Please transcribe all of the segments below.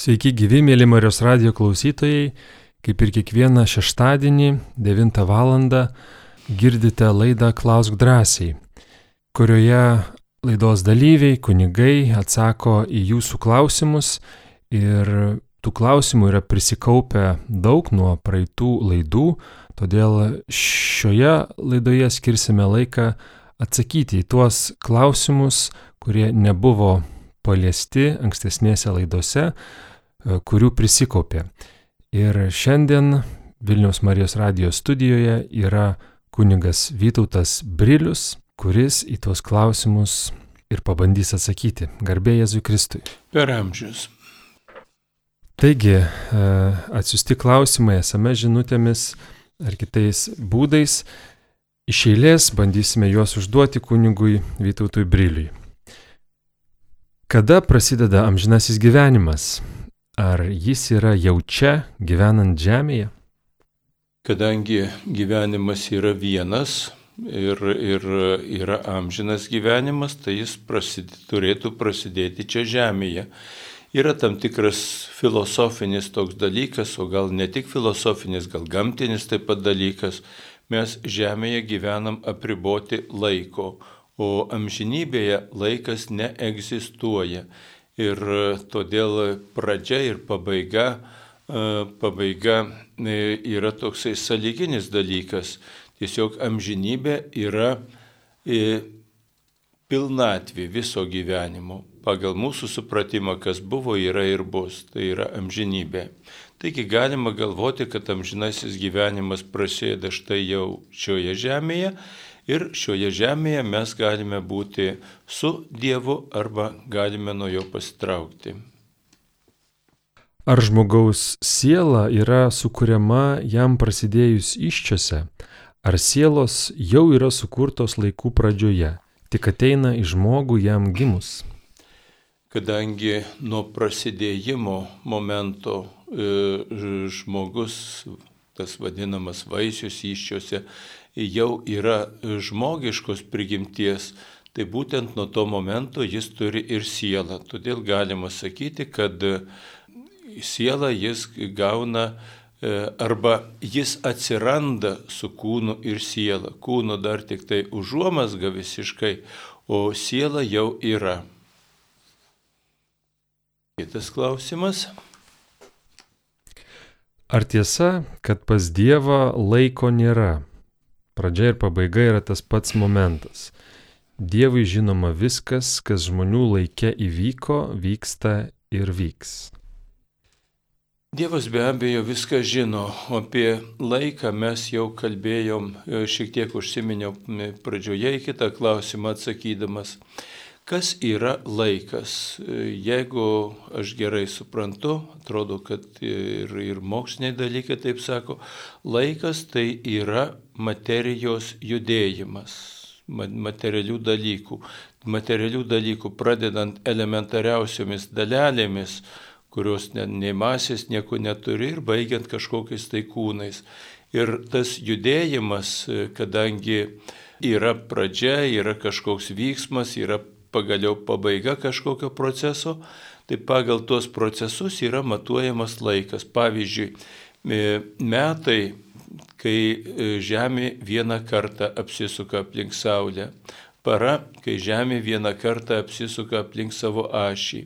Sveiki gyvi, mėly Marijos radio klausytojai. Kaip ir kiekvieną šeštadienį 9 val. girdite laidą Klausk drąsiai, kurioje laidos dalyviai, kunigai atsako į jūsų klausimus ir tų klausimų yra prisikaupę daug nuo praeitų laidų, todėl šioje laidoje skirsime laiką atsakyti į tuos klausimus, kurie nebuvo paliesti ankstesnėse laidose, kurių prisikaupė. Ir šiandien Vilniaus Marijos radijos studijoje yra kunigas Vytautas Brilius, kuris į tuos klausimus ir pabandys atsakyti. Garbė Jėzui Kristui. Per amžius. Taigi, e, atsiusti klausimai esame žinutėmis ar kitais būdais. Iš eilės bandysime juos užduoti kunigui Vytautui Briliui. Kada prasideda amžinasis gyvenimas? Ar jis yra jau čia, gyvenant žemėje? Kadangi gyvenimas yra vienas ir, ir yra amžinas gyvenimas, tai jis prasidė, turėtų prasidėti čia žemėje. Yra tam tikras filosofinis toks dalykas, o gal ne tik filosofinis, gal gamtinis taip pat dalykas. Mes žemėje gyvenam apriboti laiko, o amžinybėje laikas neegzistuoja. Ir e, todėl pradžia ir pabaiga, e, pabaiga e, yra toksai saliginis dalykas. Tiesiog amžinybė yra pilnatvė viso gyvenimo. Pagal mūsų supratimą, kas buvo, yra ir bus. Tai yra amžinybė. Taigi galima galvoti, kad amžinasis gyvenimas prasideda štai jau šioje žemėje ir šioje žemėje mes galime būti su Dievu arba galime nuo jo pasitraukti. Ar žmogaus siela yra sukuriama jam prasidėjus iščiose, ar sielos jau yra sukurtos laikų pradžioje, tik ateina į žmogų jam gimus? Kadangi nuo prasidėjimo momento e, žmogus, tas vadinamas vaisius iščiose, jau yra žmogiškos prigimties, tai būtent nuo to momento jis turi ir sielą. Todėl galima sakyti, kad sielą jis gauna e, arba jis atsiranda su kūnu ir siela. Kūno dar tik tai užuomasga visiškai, o siela jau yra. Kitas klausimas. Ar tiesa, kad pas Dievą laiko nėra? Pradžia ir pabaiga yra tas pats momentas. Dievui žinoma viskas, kas žmonių laikė įvyko, vyksta ir vyks. Dievas be abejo viską žino, o apie laiką mes jau kalbėjom, e, šiek tiek užsiminiau pradžioje į kitą klausimą atsakydamas. Kas yra laikas? E, jeigu aš gerai suprantu, atrodo, kad ir, ir moksliniai dalykai taip sako, laikas tai yra materijos judėjimas, materialių dalykų. Materialių dalykų pradedant elementariausiomis dalelėmis, kurios ne, nei masės nieko neturi ir baigiant kažkokiais tai kūnais. Ir tas judėjimas, kadangi yra pradžia, yra kažkoks vyksmas, yra pagaliau pabaiga kažkokio proceso, tai pagal tuos procesus yra matuojamas laikas. Pavyzdžiui, metai kai e, Žemė vieną kartą apsisuka aplink Saulę, para, kai Žemė vieną kartą apsisuka aplink savo ašį.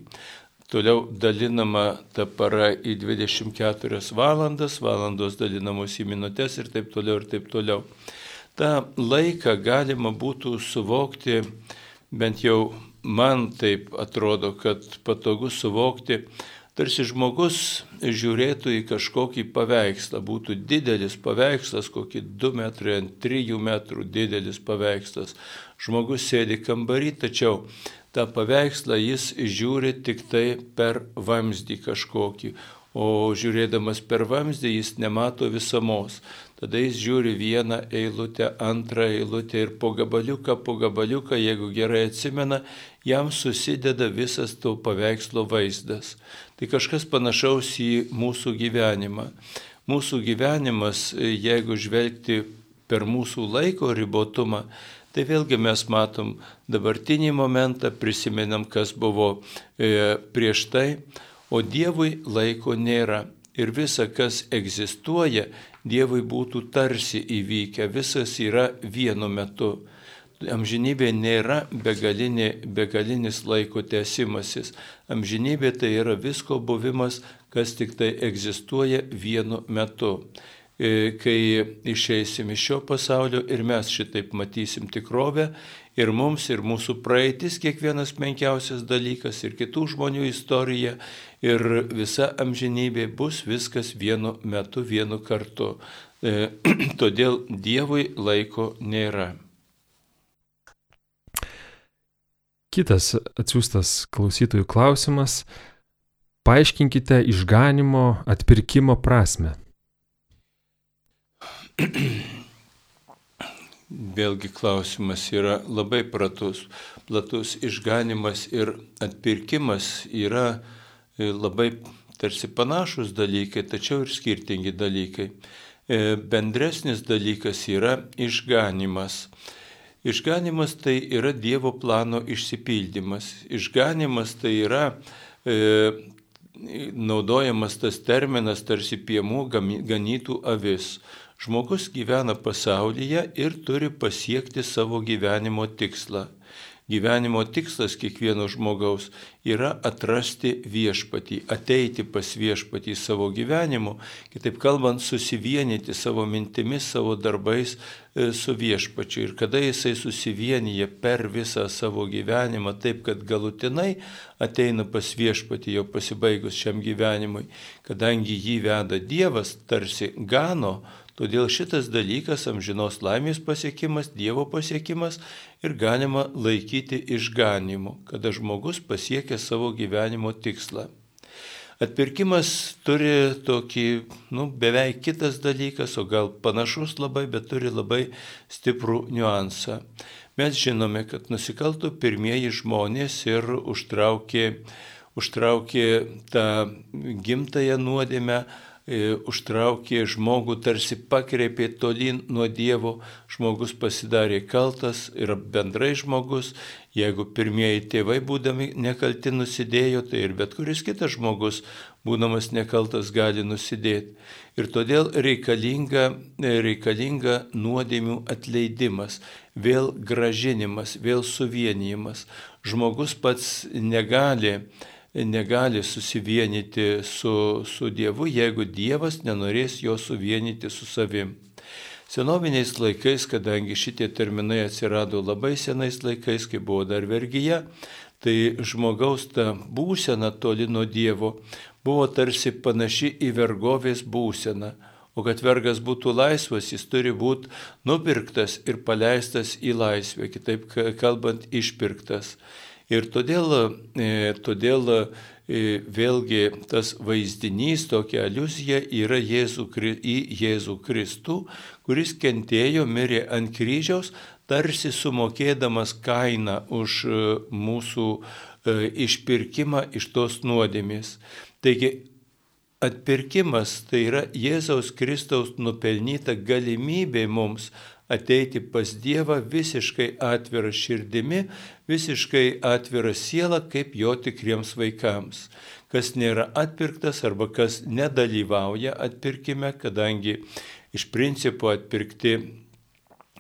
Toliau dalinama ta para į 24 valandas, valandos dalinamos į minutės ir taip toliau ir taip toliau. Ta laiką galima būtų suvokti, bent jau man taip atrodo, kad patogu suvokti tarsi žmogus žiūrėtų į kažkokį paveikslą, būtų didelis paveikslas, kokį 2 metrai ant 3 metrų didelis paveikslas. Žmogus sėdi kambarį, tačiau tą paveikslą jis žiūri tik tai per vamzdį kažkokį, o žiūrėdamas per vamzdį jis nemato visamos. Tada jis žiūri vieną eilutę, antrą eilutę ir po gabaliuką, po gabaliuką, jeigu gerai atsimena, jam susideda visas to paveikslo vaizdas. Tai kažkas panašaus į mūsų gyvenimą. Mūsų gyvenimas, jeigu žvelgti per mūsų laiko ribotumą, tai vėlgi mes matom dabartinį momentą, prisimenam, kas buvo e, prieš tai, o Dievui laiko nėra. Ir visa, kas egzistuoja, Dievui būtų tarsi įvykę, visas yra vienu metu. Amžinybė nėra begalinė, begalinis laiko tęsimasis. Amžinybė tai yra visko buvimas, kas tik tai egzistuoja vienu metu. E, kai išeisim iš šio pasaulio ir mes šitaip matysim tikrovę ir mums, ir mūsų praeitis, kiekvienas menkiausias dalykas, ir kitų žmonių istorija, ir visa amžinybė bus viskas vienu metu, vienu kartu. E, todėl Dievui laiko nėra. Kitas atsiųstas klausytojų klausimas. Paaiškinkite išganimo atpirkimo prasme. Vėlgi klausimas yra labai pratus. Platus išganimas ir atpirkimas yra e, labai tarsi panašus dalykai, tačiau ir skirtingi dalykai. E, bendresnis dalykas yra išganimas. Išganimas tai yra Dievo plano išsipildymas. Išganimas tai yra e, naudojamas tas terminas tarsi piemų ganytų avis. Žmogus gyvena pasaulyje ir turi pasiekti savo gyvenimo tikslą. Gyvenimo tikslas kiekvieno žmogaus yra atrasti viešpatį, ateiti pas viešpatį savo gyvenimu, kitaip kalbant, susivienyti savo mintimis, savo darbais e, su viešpačiu. Ir kada jisai susivienyje per visą savo gyvenimą, taip kad galutinai ateina pas viešpatį jau pasibaigus šiam gyvenimui, kadangi jį veda Dievas, tarsi gano, Todėl šitas dalykas amžinos laimės pasiekimas, Dievo pasiekimas ir galima laikyti išganimu, kada žmogus pasiekia savo gyvenimo tikslą. Atpirkimas turi tokį, nu, beveik kitas dalykas, o gal panašus labai, bet turi labai stiprų niuansą. Mes žinome, kad nusikaltų pirmieji žmonės ir užtraukė, užtraukė tą gimtają nuodėmę užtraukė žmogų, tarsi pakreipė tolyn nuo Dievo, žmogus pasidarė kaltas ir bendrai žmogus, jeigu pirmieji tėvai būdami nekalti nusidėjo, tai ir bet kuris kitas žmogus, būdamas nekaltas, gali nusidėti. Ir todėl reikalinga, reikalinga nuodėmių atleidimas, vėl gražinimas, vėl suvienijimas. Žmogus pats negali negali susivienyti su, su Dievu, jeigu Dievas nenorės jo suvienyti su savim. Senoviniais laikais, kadangi šitie terminai atsirado labai senais laikais, kai buvo dar vergyje, tai žmogaus ta būsena toli nuo Dievo buvo tarsi panaši į vergovės būseną. O kad vergas būtų laisvas, jis turi būti nupirktas ir paleistas į laisvę, kitaip kalbant, išpirktas. Ir todėl, e, todėl e, vėlgi tas vaizdinys, tokia aliuzija yra Jėzų, į Jėzų Kristų, kuris kentėjo, mirė ant kryžiaus, tarsi sumokėdamas kainą už e, mūsų išpirkimą iš tos nuodėmės. Taigi atpirkimas tai yra Jėzaus Kristaus nupelnyta galimybė mums ateiti pas Dievą visiškai atvira širdimi, visiškai atvira siela, kaip jo tikriems vaikams. Kas nėra atpirktas arba kas nedalyvauja atpirkime, kadangi iš principo atpirkti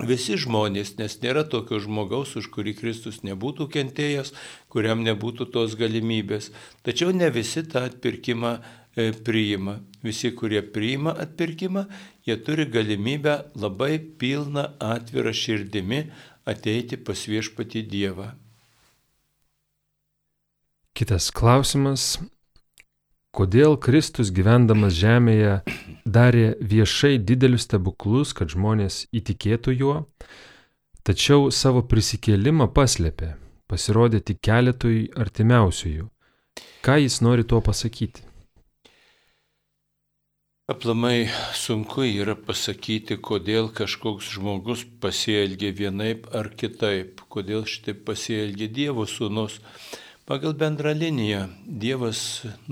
visi žmonės, nes nėra tokio žmogaus, už kurį Kristus nebūtų kentėjęs, kuriam nebūtų tos galimybės. Tačiau ne visi tą atpirkimą e, priima. Visi, kurie priima atpirkimą, jie turi galimybę labai pilną atvirą širdimi ateiti pas viešpatį Dievą. Kitas klausimas. Kodėl Kristus gyvendamas žemėje darė viešai didelius stebuklus, kad žmonės įtikėtų juo, tačiau savo prisikėlimą paslėpė, pasirodė tik keletui artimiausiųjų. Ką jis nori tuo pasakyti? Aplamai sunku yra pasakyti, kodėl kažkoks žmogus pasielgia vienaip ar kitaip, kodėl šitaip pasielgia Dievo sūnus. Pagal bendrą liniją Dievas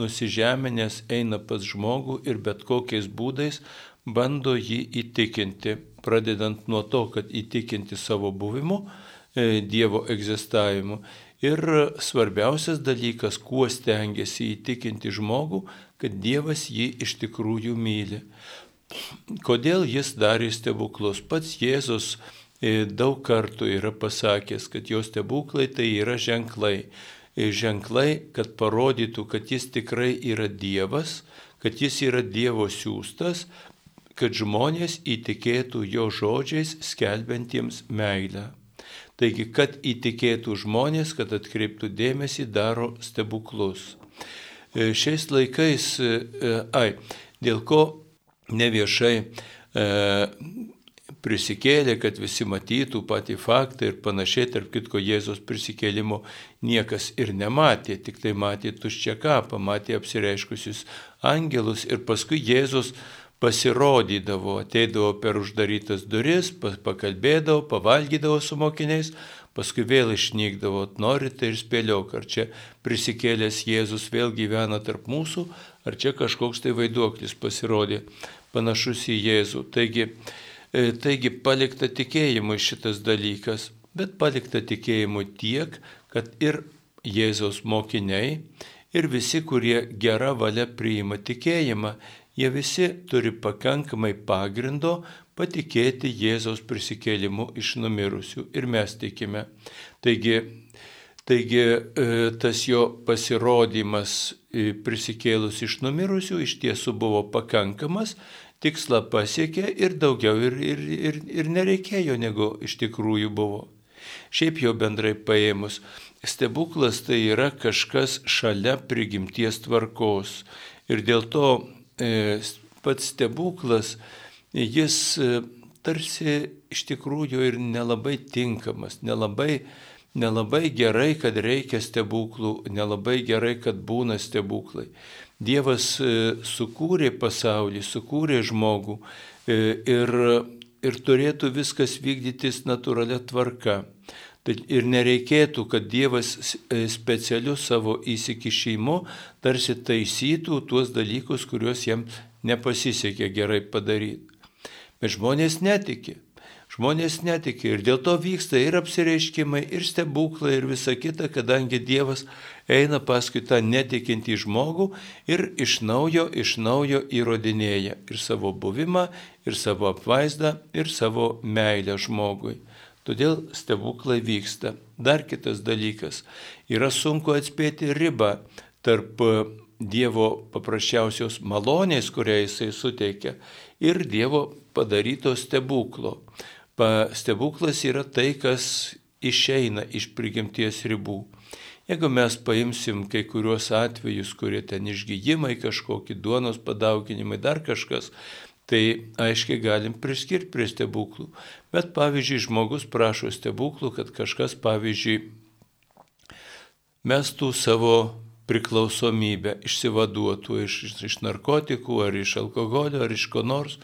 nusižeminęs eina pas žmogų ir bet kokiais būdais bando jį įtikinti, pradedant nuo to, kad įtikinti savo buvimu, Dievo egzistavimu Ir svarbiausias dalykas, kuo stengiasi įtikinti žmogų, kad Dievas jį iš tikrųjų myli. Kodėl jis darė stebuklus? Pats Jėzus e, daug kartų yra pasakęs, kad jo stebuklai tai yra ženklai. E, ženklai, kad parodytų, kad jis tikrai yra Dievas, kad jis yra Dievo siūstas, kad žmonės įtikėtų jo žodžiais skelbiantiems meilę. Taigi, kad įtikėtų žmonės, kad atkreiptų dėmesį, daro stebuklus. E, šiais laikais, e, e, ai, dėl ko neviešai e, prisikėlė, kad visi matytų patį faktą ir panašiai, tarp kitko Jėzos prisikėlimo niekas ir nematė, tik tai matė tuščią kapą, matė apsireiškusius angelus ir paskui Jėzus pasirodydavo, ateidavo per uždarytas duris, pakalbėdavo, pavalgydavo su mokiniais, paskui vėl išnykdavo, norite ir spėliok, ar čia prisikėlęs Jėzus vėl gyvena tarp mūsų, ar čia kažkoks tai vaiduoklis pasirodė panašus į Jėzų. Taigi, e, taigi palikta tikėjimui šitas dalykas, bet palikta tikėjimui tiek, kad ir Jėzaus mokiniai, ir visi, kurie gera valia priima tikėjimą, jie visi turi pakankamai pagrindo patikėti Jėzaus prisikėlimu iš numirusių ir mes tikime. Taigi, taigi e, tas jo pasirodymas e, prisikėlus iš numirusių iš tiesų buvo pakankamas, tikslą pasiekė ir daugiau ir, ir, ir, ir nereikėjo, negu iš tikrųjų buvo. Šiaip jau bendrai paėmus, stebuklas tai yra kažkas šalia prigimties tvarkos. Ir dėl to pats stebuklas, jis e, tarsi iš tikrųjų ir nelabai tinkamas, nelabai, nelabai gerai, kad reikia stebuklų, nelabai gerai, kad būna stebuklai. Dievas e, sukūrė pasaulį, sukūrė žmogų ir, ir turėtų viskas vykdytis natūralia tvarka. Ir nereikėtų, kad Dievas e, specialiu savo įsikišimu tarsi taisytų tuos dalykus, kuriuos jam nepasisekė gerai padaryti. Bet žmonės netiki. Žmonės netiki ir dėl to vyksta ir apsireiškimai, ir stebuklai, ir visa kita, kadangi Dievas eina paskui tą netikintį žmogų ir iš naujo, iš naujo įrodinėja ir savo buvimą, ir savo apvaizdą, ir savo meilę žmogui. Todėl stebuklai vyksta. Dar kitas dalykas. Yra sunku atspėti ribą tarp e, Dievo paprasčiausios malonės, kurią Jisai suteikia, ir Dievo padaryto stebuklo. Pa, stebuklas yra tai, kas išeina iš prigimties ribų. Jeigu mes paimsim kai kuriuos atvejus, kurie ten išgyjimai kažkokie, duonos padauginimai, dar kažkas, tai aiškiai galim priskirti prie stebuklų. Bet pavyzdžiui, žmogus prašo stebuklų, kad kažkas, pavyzdžiui, mestų savo priklausomybę, išsivaduotų iš, iš narkotikų ar iš alkoholio ar iš ko nors,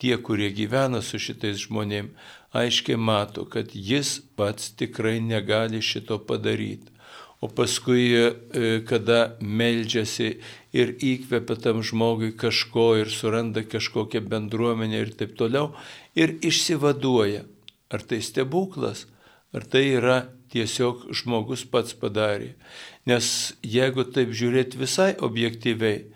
tie, kurie gyvena su šitais žmonėm, aiškiai mato, kad jis pats tikrai negali šito padaryti o paskui, e, kada meldžiasi ir įkvepia tam žmogui kažko ir suranda kažkokią bendruomenę ir taip toliau, ir išsivaduoja. Ar tai stebuklas, ar tai yra tiesiog žmogus pats padarė. Nes jeigu taip žiūrėti visai objektyviai,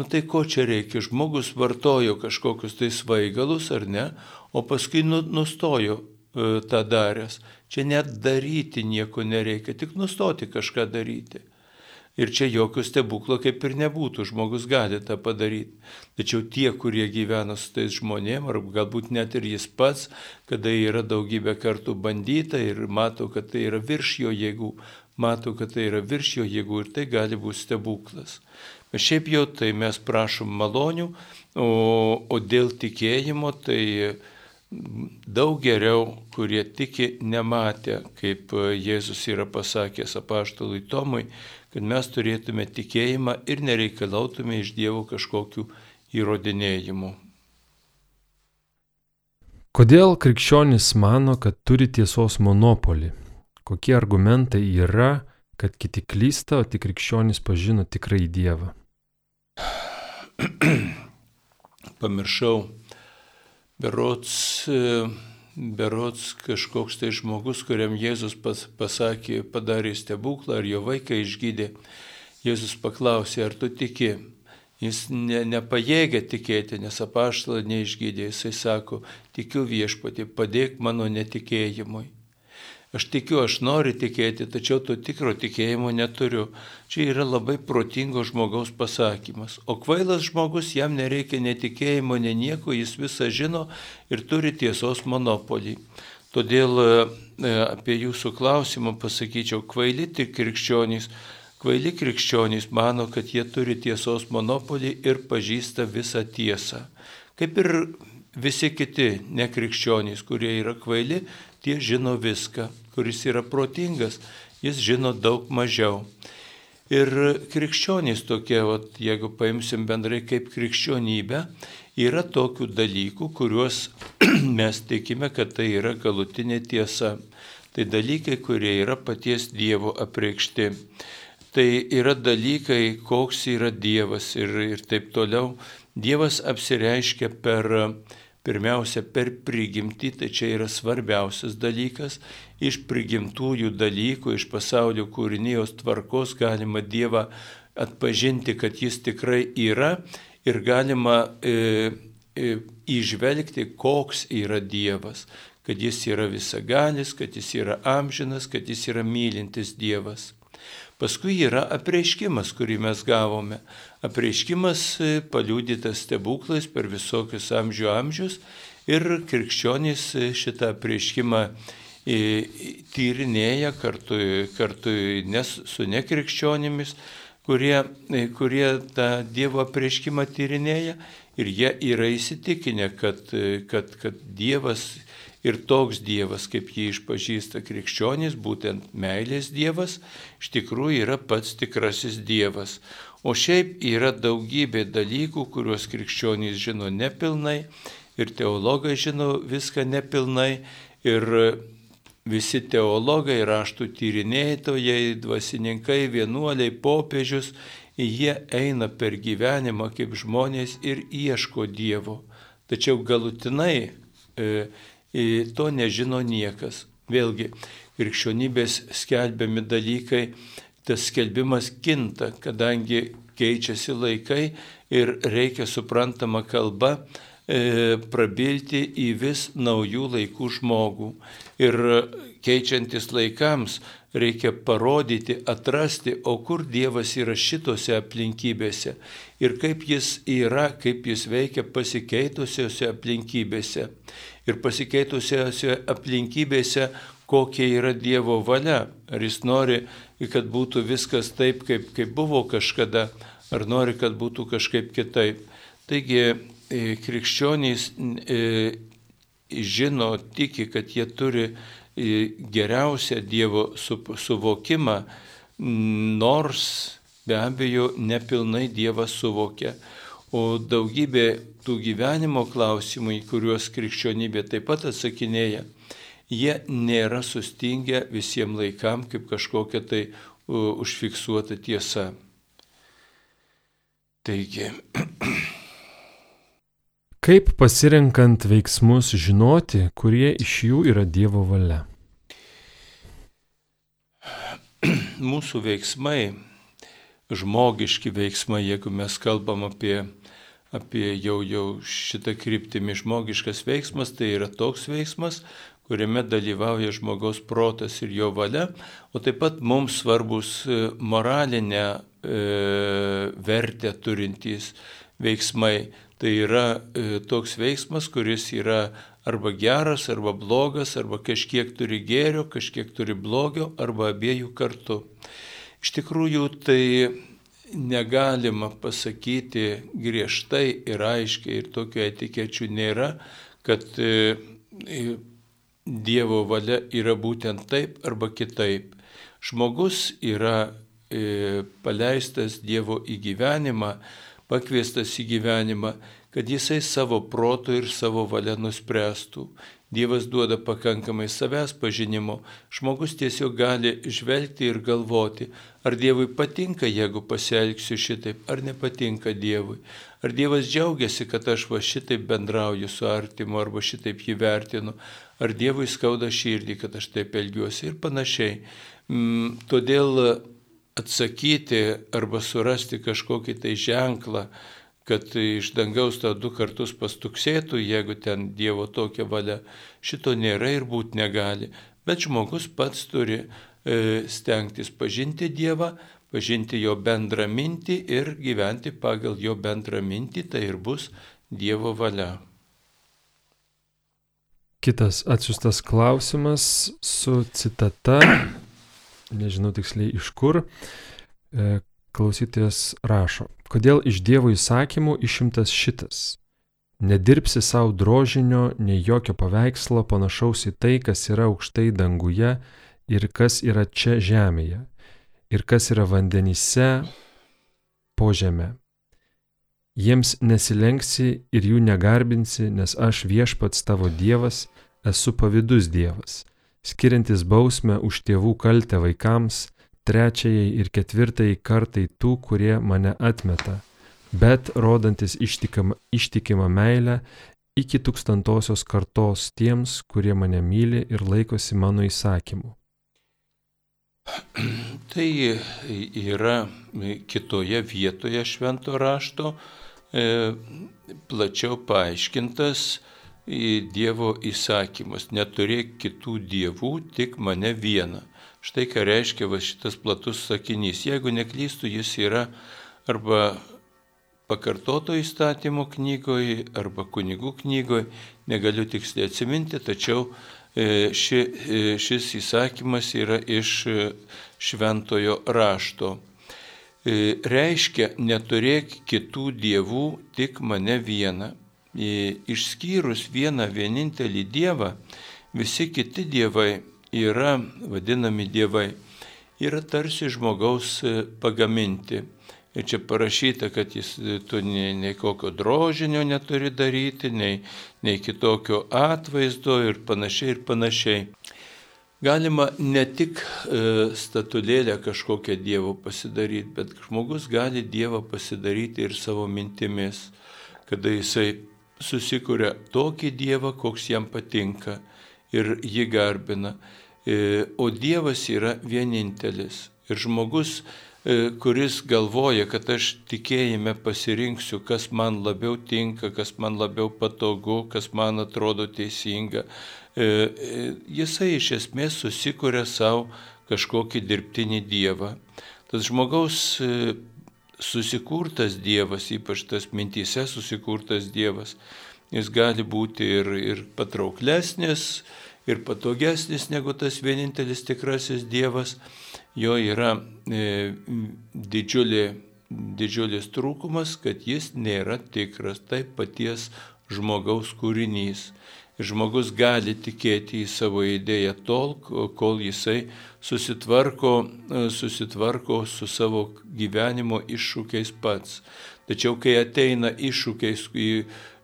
nu tai ko čia reikia? Žmogus vartojo kažkokius tai svaigalus ar ne, o paskui nu, nustojo tą daręs. Čia net daryti nieko nereikia, tik nustoti kažką daryti. Ir čia jokio stebuklo kaip ir nebūtų, žmogus gali tą padaryti. Tačiau tie, kurie gyvena su tais žmonėm, ar galbūt net ir jis pats, kada yra daugybę kartų bandyta ir mato, kad tai yra virš jo jėgų, mato, kad tai yra virš jo jėgų ir tai gali būti stebuklas. Bet šiaip jau tai mes prašom malonių, o, o dėl tikėjimo tai daug geriau, kurie tiki nematę, kaip Jėzus yra pasakęs apaštalui Tomui, kad mes turėtume tikėjimą ir nereikalautume iš Dievo kažkokių įrodinėjimų. Kodėl krikščionis mano, kad turi tiesos monopolį? Kokie argumentai yra, kad kiti klysta, o tik krikščionis pažino tikrai Dievą? Pamiršau berots e, berots kažkoks tai žmogus, kuriam Jėzus pas, pasakė, padarė stebuklą, ar jo vaiką išgydė. Jėzus paklausė, ar tu tiki? Jis ne, nepajėgia tikėti, nes apaštalą neišgydė. Jisai sako, tikiu viešpatį, padėk mano netikėjimui. Aš tikiu, aš noriu tikėti, tačiau to tikro tikėjimo neturiu. Čia yra labai protingo žmogaus pasakymas. O kvailas žmogus, jam nereikia netikėjimo, ne nieko, jis visą žino ir turi tiesos monopolį. Todėl e, apie jūsų klausimą pasakyčiau, kvaili tik krikščionys. Kvaili krikščionys mano, kad jie turi tiesos monopolį ir pažįsta visą tiesą. Kaip ir visi kiti nekrikščionys, kurie yra kvaili, tie žino viską. Kuris yra protingas, jis žino daug mažiau. Ir krikščionys tokie, vat, jeigu paimsim bendrai kaip krikščionybę, yra tokių dalykų, kuriuos mes tikime, kad tai yra galutinė tiesa. Tai dalykai, kurie yra paties Dievo apreikšti. Tai yra dalykai, koks yra Dievas ir, ir taip toliau. Dievas apsireiškia per Pirmiausia, per prigimtį, tai čia yra svarbiausias dalykas. Iš prigimtųjų dalykų, iš pasaulio kūrinijos tvarkos galima Dievą atpažinti, kad jis tikrai yra ir galima e, e, įžvelgti, koks yra Dievas. Kad jis yra visagalis, kad jis yra amžinas, kad jis yra mylintis Dievas. Paskui yra apreiškimas, kurį mes gavome. Apreiškimas e, paliūdytas stebuklais per visokius amžių amžius ir krikščionys e, šitą apreiškimą e, tyrinėja kartu, kartu nes, su nekrikščionimis, kurie, kurie tą Dievo apreiškimą tyrinėja ir jie yra įsitikinę, kad, kad, kad Dievas Ir toks Dievas, kaip jį išpažįsta krikščionys, būtent meilės Dievas, iš tikrųjų yra pats tikrasis Dievas. O šiaip yra daugybė dalykų, kuriuos krikščionys žino nepilnai ir teologai žino viską nepilnai ir visi teologai, raštų tyrinėtojai, dvasininkai, vienuoliai, popiežius, jie eina per gyvenimą kaip žmonės ir ieško Dievo. Tačiau galutinai e, to nežino niekas. Vėlgi, krikščionybės skelbiami dalykai, tas skelbimas kinta, kadangi keičiasi laikai ir reikia suprantama kalba e, prabilti į vis naujų laikų žmogų. Ir keičiantis laikams reikia parodyti, atrasti, o kur Dievas yra šitose aplinkybėse ir kaip jis yra, kaip jis veikia pasikeitusiose aplinkybėse. Ir pasikeitusiose aplinkybėse, kokia yra Dievo valia. Ar jis nori, kad būtų viskas taip, kaip, kaip buvo kažkada, ar nori, kad būtų kažkaip kitaip. Taigi e, krikščionys e, žino, tiki, kad jie turi geriausią Dievo suvokimą, nors be abejo nepilnai Dievas suvokia. O daugybė tų gyvenimo klausimų, į kuriuos krikščionybė taip pat atsakinėja, jie nėra sustingę visiems laikam kaip kažkokia tai užfiksuota tiesa. Taigi. Kaip pasirenkant veiksmus žinoti, kurie iš jų yra Dievo valia? Mūsų veiksmai, žmogiški veiksmai, jeigu mes kalbam apie, apie jau, jau šitą kryptimį žmogiškas veiksmas, tai yra toks veiksmas, kuriame dalyvauja žmogaus protas ir jo valia, o taip pat mums svarbus e, moralinę e, vertę turintys veiksmai. Tai yra e, toks veiksmas, kuris yra arba geras, arba blogas, arba kažkiek turi gėrio, kažkiek turi blogio, arba abiejų kartu. Iš tikrųjų, tai negalima pasakyti griežtai ir aiškiai, ir tokių etikečių nėra, kad e, Dievo valia yra būtent taip arba kitaip. Žmogus yra paleistas Dievo į gyvenimą pakviestas į gyvenimą, kad jisai savo protų ir savo valia nuspręstų. Dievas duoda pakankamai savęs pažinimo, žmogus tiesiog gali žvelgti ir galvoti, ar Dievui patinka, jeigu pasielgsiu šitaip, ar nepatinka Dievui. Ar Dievas džiaugiasi, kad aš va šitaip bendrauju su artimu, arba šitaip jį vertinu, ar Dievui skauda širdį, kad aš taip elgiuosi ir panašiai. Mm, todėl atsakyti arba surasti kažkokį tai ženklą, kad iš dangaus tau du kartus pastuksėtų, jeigu ten Dievo tokia valia. Šito nėra ir būti negali. Bet žmogus pats turi e, stengtis pažinti Dievą, pažinti jo bendrą mintį ir gyventi pagal jo bendrą mintį, tai ir bus Dievo valia. Kitas atsiustas klausimas su citata, nežinau tiksliai iš kur, klausytojas rašo. Kodėl iš Dievo įsakymų išimtas šitas? Nedirbsi savo drožinio, nei jokio paveikslo panašaus į tai, kas yra aukštai danguje ir kas yra čia žemėje, ir kas yra vandenyse po žemę. Jiems nesilenksi ir jų negarbinsi, nes aš viešpats tavo Dievas esu pavydus Dievas, skiriantis bausmę už tėvų kaltę vaikams, trečiajai ir ketvirtajai kartai tų, kurie mane atmeta, bet rodantis ištikimą, ištikimą meilę iki tūkstantosios kartos tiems, kurie mane myli ir laikosi mano įsakymų. Tai yra kitoje vietoje švento rašto e, plačiau paaiškintas Dievo įsakymas. Neturėk kitų dievų, tik mane vieną. Štai ką reiškia va šitas platus sakinys. Jeigu neklystų, jis yra arba pakartoto įstatymo knygoje, arba kunigų knygoje, negaliu tiksliai atsiminti, tačiau e, ši, e, šis įsakymas yra iš e, šventojo rašto. Reiškia, neturėk kitų dievų, tik mane vieną. Išskyrus vieną vienintelį dievą, visi kiti dievai yra vadinami dievai, yra tarsi žmogaus e, pagaminti. Ir čia parašyta, kad jis e, tu nei, nei kokio drožinio neturi daryti, nei, nei kitokio atvaizdo ir panašiai ir panašiai. Galima ne tik e, statulėlę kažkokią Dievo pasidaryti, bet žmogus gali Dievą pasidaryti ir savo mintimis, kada jisai susikuria tokį Dievą, koks jam patinka ir jį garbina. E, o Dievas yra vienintelis. Ir žmogus, e, kuris galvoja, kad aš tikėjime pasirinksiu, kas man labiau tinka, kas man labiau patogu, kas man atrodo teisinga, e, jisai iš esmės susikuria savo kažkokį dirbtinį Dievą. Tas žmogaus susikurtas Dievas, ypač tas mintyse susikurtas Dievas, jis gali būti ir, ir patrauklesnis, ir patogesnis negu tas vienintelis tikrasis Dievas. Jo yra e, didžiulė, didžiulis trūkumas, kad jis nėra tikras, tai paties žmogaus kūrinys. Žmogus gali tikėti į savo idėją tol, kol jisai susitvarko, susitvarko su savo gyvenimo iššūkiais pats. Tačiau kai ateina iššūkiais, į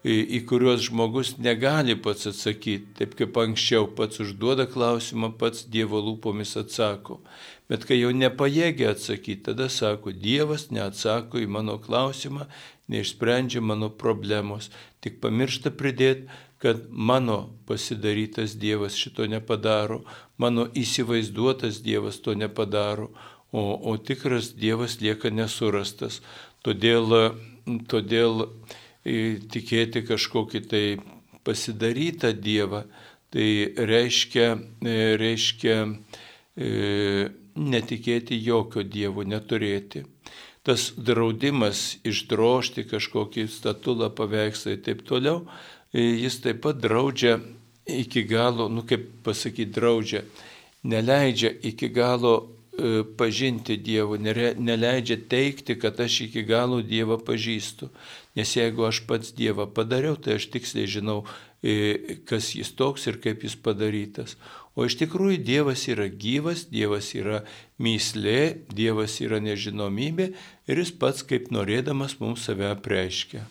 į kuriuos žmogus negali pats atsakyti, taip kaip anksčiau pats užduoda klausimą, pats Dievo lūpomis atsako. Bet kai jau nepajėgia atsakyti, tada sako, Dievas neatsako į mano klausimą, neišsprendžia mano problemos, tik pamiršta pridėti, kad mano pasidarytas Dievas šito nepadaro, mano įsivaizduotas Dievas to nepadaro, o, o tikras Dievas lieka nesurastas. Todėl, todėl tikėti kažkokį tai pasidarytą Dievą, tai reiškia, e, reiškia e, netikėti jokio Dievo, neturėti. Tas draudimas išdrošti kažkokį statulą, paveikslą ir taip toliau, e, jis taip pat draudžia iki galo, nu kaip pasakyti, draudžia, neleidžia iki galo pažinti Dievo, neleidžia teikti, kad aš iki galo Dievą pažįstu. Nes jeigu aš pats Dievą padariau, tai aš tiksliai žinau, e, kas jis toks ir kaip jis padarytas. O iš tikrųjų Dievas yra gyvas, Dievas yra myslė, Dievas yra nežinomybė ir jis pats kaip norėdamas mums save apreiškia.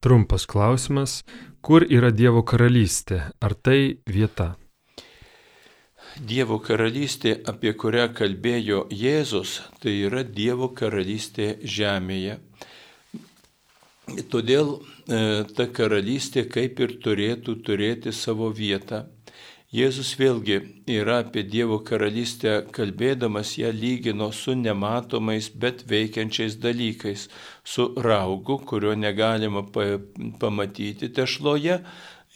Trumpas klausimas, kur yra Dievo karalystė? Ar tai vieta? Dievo karalystė, apie kurią kalbėjo Jėzus, tai yra Dievo karalystė žemėje. Todėl e, ta karalystė kaip ir turėtų turėti savo vietą. Jėzus vėlgi yra apie Dievo karalystę kalbėdamas ją lygino su nematomais, bet veikiančiais dalykais, su raugu, kurio negalima pamatyti tešloje,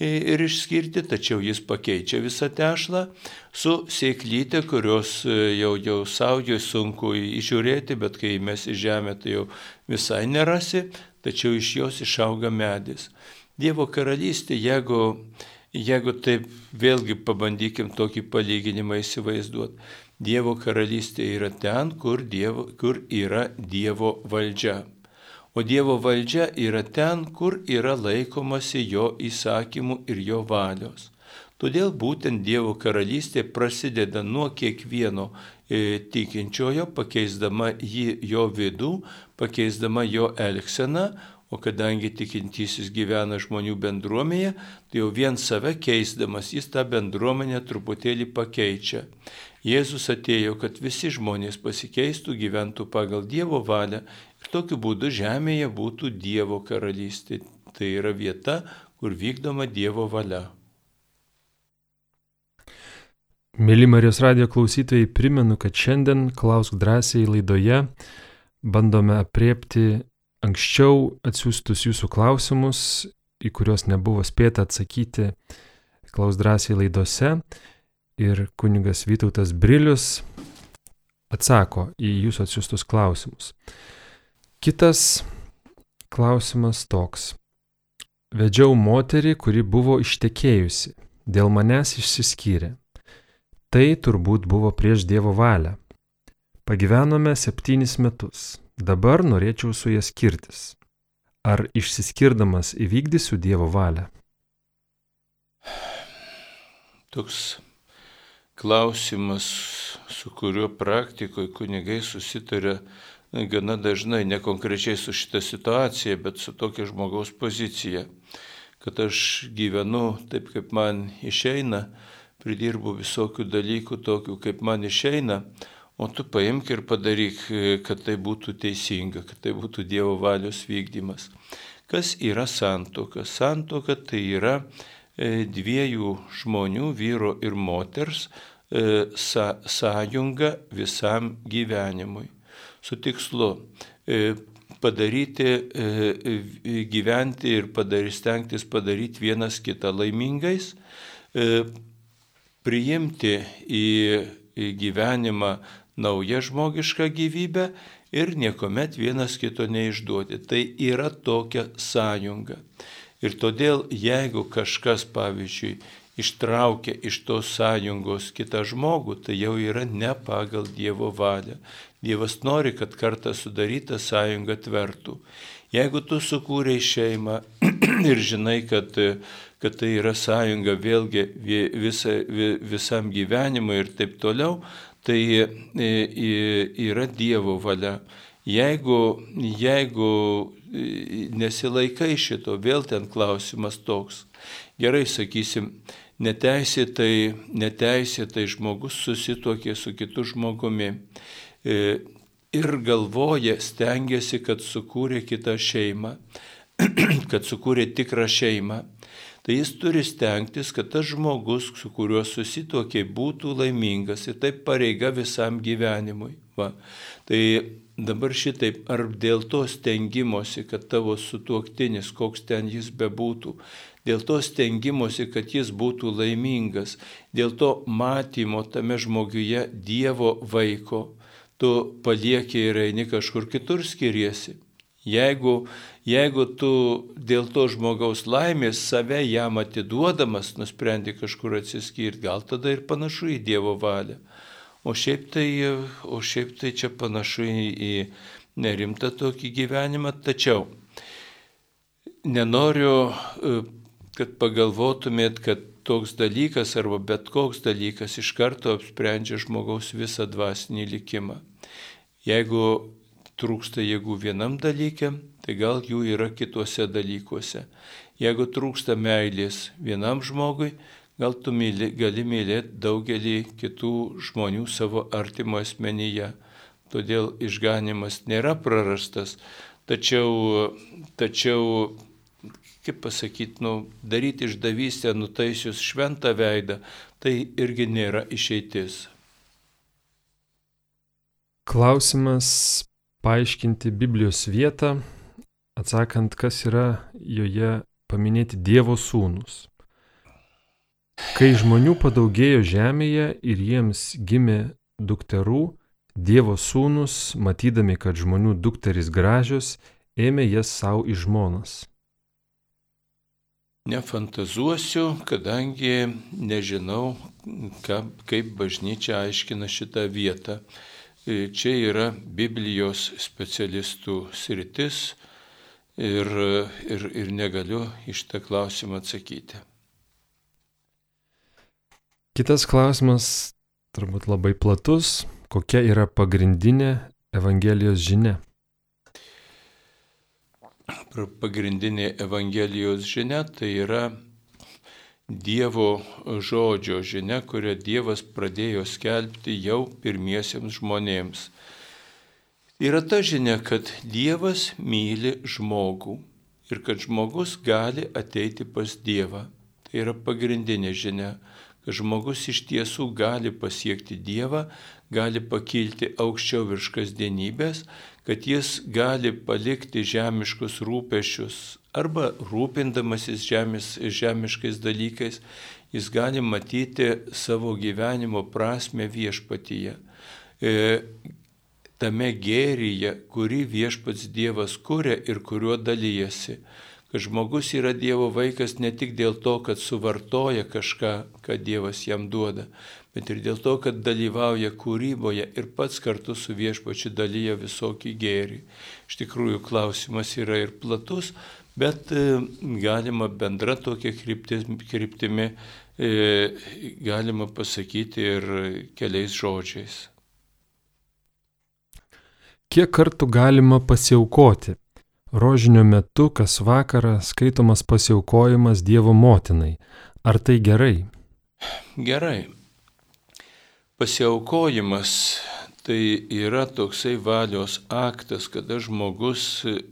ir išskirti, tačiau jis pakeičia visą tešlą su sėklytė, kurios e, jau, jau saujoj sunku įžiūrėti, bet kai mes į žemę, tai jau visai nerasi, tačiau iš jos išauga medis. Dievo karalystė, jeigu, jeigu taip vėlgi pabandykim tokį palyginimą įsivaizduoti, Dievo karalystė yra ten, kur, dievo, kur yra Dievo valdžia. O Dievo valdžia yra ten, kur yra laikomasi jo įsakymų ir jo valios. Todėl būtent Dievo karalystė prasideda nuo kiekvieno e, tikinčiojo, pakeisdama jį jo vidų, pakeisdama jo elgseną, o kadangi tikintysis gyvena žmonių bendruomenėje, tai jau vien save keisdamas jis tą bendruomenę truputėlį pakeičia. Jėzus atėjo, kad visi žmonės pasikeistų, gyventų pagal Dievo valią tokiu būdu žemėje būtų Dievo karalystė. Tai yra vieta, kur vykdoma Dievo valia. Mėly Marijos radio klausytojai, primenu, kad šiandien Klausk drąsiai laidoje bandome apriepti anksčiau atsiųstus jūsų klausimus, į kuriuos nebuvo spėta atsakyti Klausk drąsiai laidose. Ir kunigas Vytautas Brilius atsako į jūsų atsiųstus klausimus. Kitas klausimas toks. Vedžiau moterį, kuri buvo ištekėjusi, dėl manęs išsiskyrė. Tai turbūt buvo prieš Dievo valią. Pagyvenome septynis metus, dabar norėčiau su ja skirtis. Ar išsiskirdamas įvykdysiu Dievo valią? Toks klausimas, su kuriuo praktikoje kunigai susitaria gana dažnai, ne konkrečiai su šita situacija, bet su tokia žmogaus pozicija, kad aš gyvenu taip, kaip man išeina, pridirbu visokių dalykų tokių, kaip man išeina, o tu paimk ir padaryk, kad tai būtų teisinga, kad tai būtų Dievo valios vykdymas. Kas yra santoka? Santoka tai yra e, dviejų žmonių, vyro ir moters, e, sąjunga visam gyvenimui su tikslu e, padaryti, e, e, gyventi ir padaryti, stengtis padaryti vienas kitą laimingais, priimti į gyvenimą naują žmogišką gyvybę ir niekuomet vienas kito neišduoti. Tai yra tokia sąjunga. Ir todėl, jeigu kažkas, pavyzdžiui, ištraukia iš tos sąjungos kitą žmogų, tai jau yra ne pagal Dievo valią. Dievas nori, kad kartą sudaryta sąjunga tvertų. Jeigu tu sukūrei šeimą ir žinai, kad, kad tai yra sąjunga vėlgi visa, visam gyvenimui ir taip toliau, tai yra Dievo valia. Jeigu, jeigu nesilaikai šito, vėl ten klausimas toks. Gerai, sakysim, neteisėtai, neteisėtai žmogus susitokė su kitu žmogumi e, ir galvoja, stengiasi, kad sukūrė kitą šeimą, kad sukūrė tikrą šeimą. Tai jis turi stengtis, kad tas žmogus, su kuriuo susitokė, būtų laimingas ir taip pareiga visam gyvenimui. Va. Tai dabar šitaip, ar dėl to stengimosi, kad tavo sutuoktinis, koks ten jis bebūtų, dėl to stengimosi, kad jis būtų laimingas, dėl to matymo tame žmoguje Dievo vaiko, tu palieki ir eini kažkur kitur skiriesi. Jeigu, jeigu tu dėl to žmogaus laimės save jam atiduodamas nusprendi kažkur atsiskirti, gal tada ir panašu į Dievo valią. O šiaip tai, o šiaip tai čia panašu į, nerimtą tokį gyvenimą, tačiau nenoriu kad pagalvotumėt, kad toks dalykas arba bet koks dalykas iš karto apsprendžia žmogaus visą dvasinį likimą. Jeigu trūksta jėgų vienam dalykė, tai gal jų yra kituose dalykuose. Jeigu trūksta meilės vienam žmogui, gal tu myli, gali mylėti daugelį kitų žmonių savo artimo asmenyje. Todėl išganimas nėra prarastas, tačiau, tačiau kaip pasakyti, nu, daryti išdavystę nutaisius šventą veidą, tai irgi nėra išeitis. Klausimas paaiškinti Biblijos vietą, atsakant, kas yra joje paminėti Dievo sūnus. Kai žmonių padaugėjo žemėje ir jiems gimė dukterų, Dievo sūnus, matydami, kad žmonių dukterys gražios, ėmė jas savo į žmonas. Nefantazuosiu, kadangi nežinau, ka, kaip bažnyčia aiškina šitą vietą. Čia yra Biblijos specialistų sritis ir, ir, ir negaliu iš tą klausimą atsakyti. Kitas klausimas, turbūt labai platus, kokia yra pagrindinė Evangelijos žinia? Pagrindinė Evangelijos žinia tai yra Dievo žodžio žinia, kurią Dievas pradėjo skelbti jau pirmiesiems žmonėms. Yra ta žinia, kad Dievas myli žmogų ir kad žmogus gali ateiti pas Dievą. Tai yra pagrindinė žinia kad žmogus iš tiesų gali pasiekti Dievą, gali pakilti aukščiau virš kasdienybės, kad jis gali palikti žemiškus rūpešius arba rūpindamasis žemės, žemiškais dalykais, jis gali matyti savo gyvenimo prasme viešpatyje. E, tame gėryje, kurį viešpats Dievas kuria ir kuriuo dalyjasi kad žmogus yra Dievo vaikas ne tik dėl to, kad suvartoja kažką, ką Dievas jam duoda, bet ir dėl to, kad dalyvauja kūryboje ir pats kartu su viešpačiu dalyja visokį gėrį. Iš tikrųjų, klausimas yra ir platus, bet e, galima bendra tokia kryptimi, e, galima pasakyti ir keliais žodžiais. Kiek kartų galima pasiaukoti? Rožinio metu kas vakarą skaitomas pasiaukojimas Dievo motinai. Ar tai gerai? Gerai. Pasiaukojimas tai yra toksai valios aktas, kada žmogus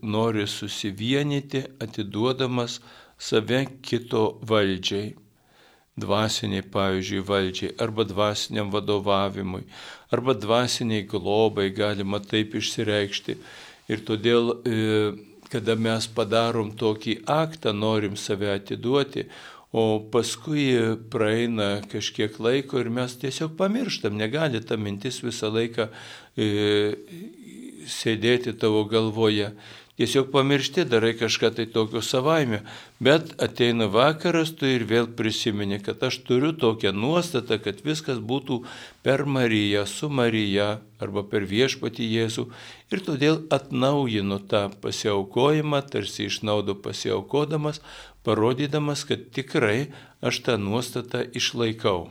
nori susivienyti, atiduodamas save kito valdžiai. Dvasiniai, pavyzdžiui, valdžiai, arba dvasiniam vadovavimui, arba dvasiniai globai galima taip išsireikšti. Ir todėl e, kada mes padarom tokį aktą, norim save atiduoti, o paskui praeina kažkiek laiko ir mes tiesiog pamirštam, negali ta mintis visą laiką e, sėdėti tavo galvoje tiesiog pamiršti, darai kažką tai tokio savaime. Bet ateina vakaras, tu ir vėl prisimeni, kad aš turiu tokią nuostatą, kad viskas būtų per Mariją, su Marija arba per viešpatį Jėzų. Ir todėl atnaujinu tą pasiaukojimą, tarsi iš naudo pasiaukodamas, parodydamas, kad tikrai aš tą nuostatą išlaikau.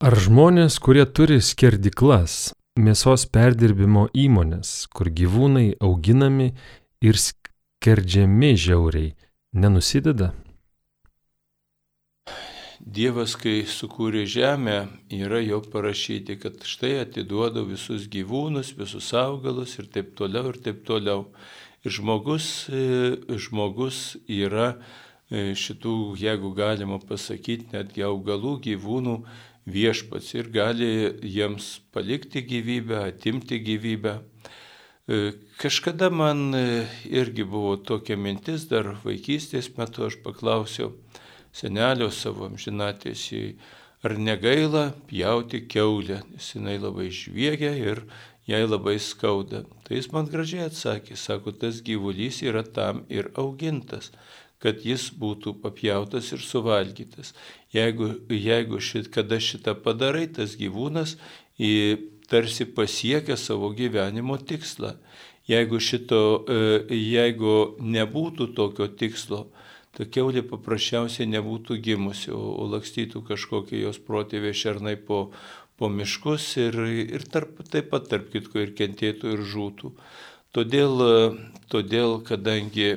Ar žmonės, kurie turi skerdiklas, mėsos perdirbimo įmonės, kur gyvūnai auginami ir skerdžiami žiauriai, nenusideda? Dievas, kai sukūrė žemę, yra jau parašyti, kad štai atiduodu visus gyvūnus, visus augalus ir taip toliau ir taip toliau. Ir žmogus, e, žmogus yra e, šitų, jeigu galima pasakyti, netgi augalų, gyvūnų viešpats ir gali jiems palikti gyvybę, atimti gyvybę. E, kažkada man e, irgi buvo tokia mintis, dar vaikystės metu aš paklausiau senelio savo amžinatėsi, ar negaila pjauti keulę, nes jinai labai žviegia ir jai labai skauda. Tai jis man gražiai atsakė, sako, tas gyvulys yra tam ir augintas, kad jis būtų papjautas ir suvalgytas. Jeigu, jeigu šit, kada šitą padarai, tas gyvūnas į, tarsi pasiekia savo gyvenimo tikslą. Jeigu, šito, e, jeigu nebūtų tokio tikslo, ta keulė paprasčiausiai nebūtų gimusi, o lakstytų kažkokie jos protėviai šernai po, po miškus ir, ir tarp, taip pat tarp kitko ir kentėtų ir žūtų. Todėl, todėl, kadangi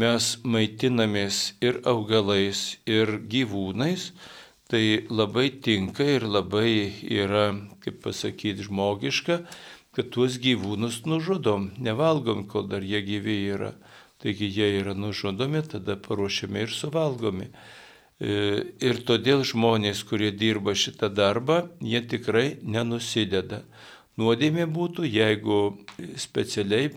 mes maitinamės ir augalais, ir gyvūnais, tai labai tinka ir labai yra, kaip pasakyti, žmogiška, kad tuos gyvūnus nužudom, nevalgom, kol dar jie gyvi yra. Taigi jie yra nužudomi, tada paruošiami ir suvalgomi. E, ir todėl žmonės, kurie dirba šitą darbą, jie tikrai nenusideda. Nuodėmė būtų, jeigu specialiai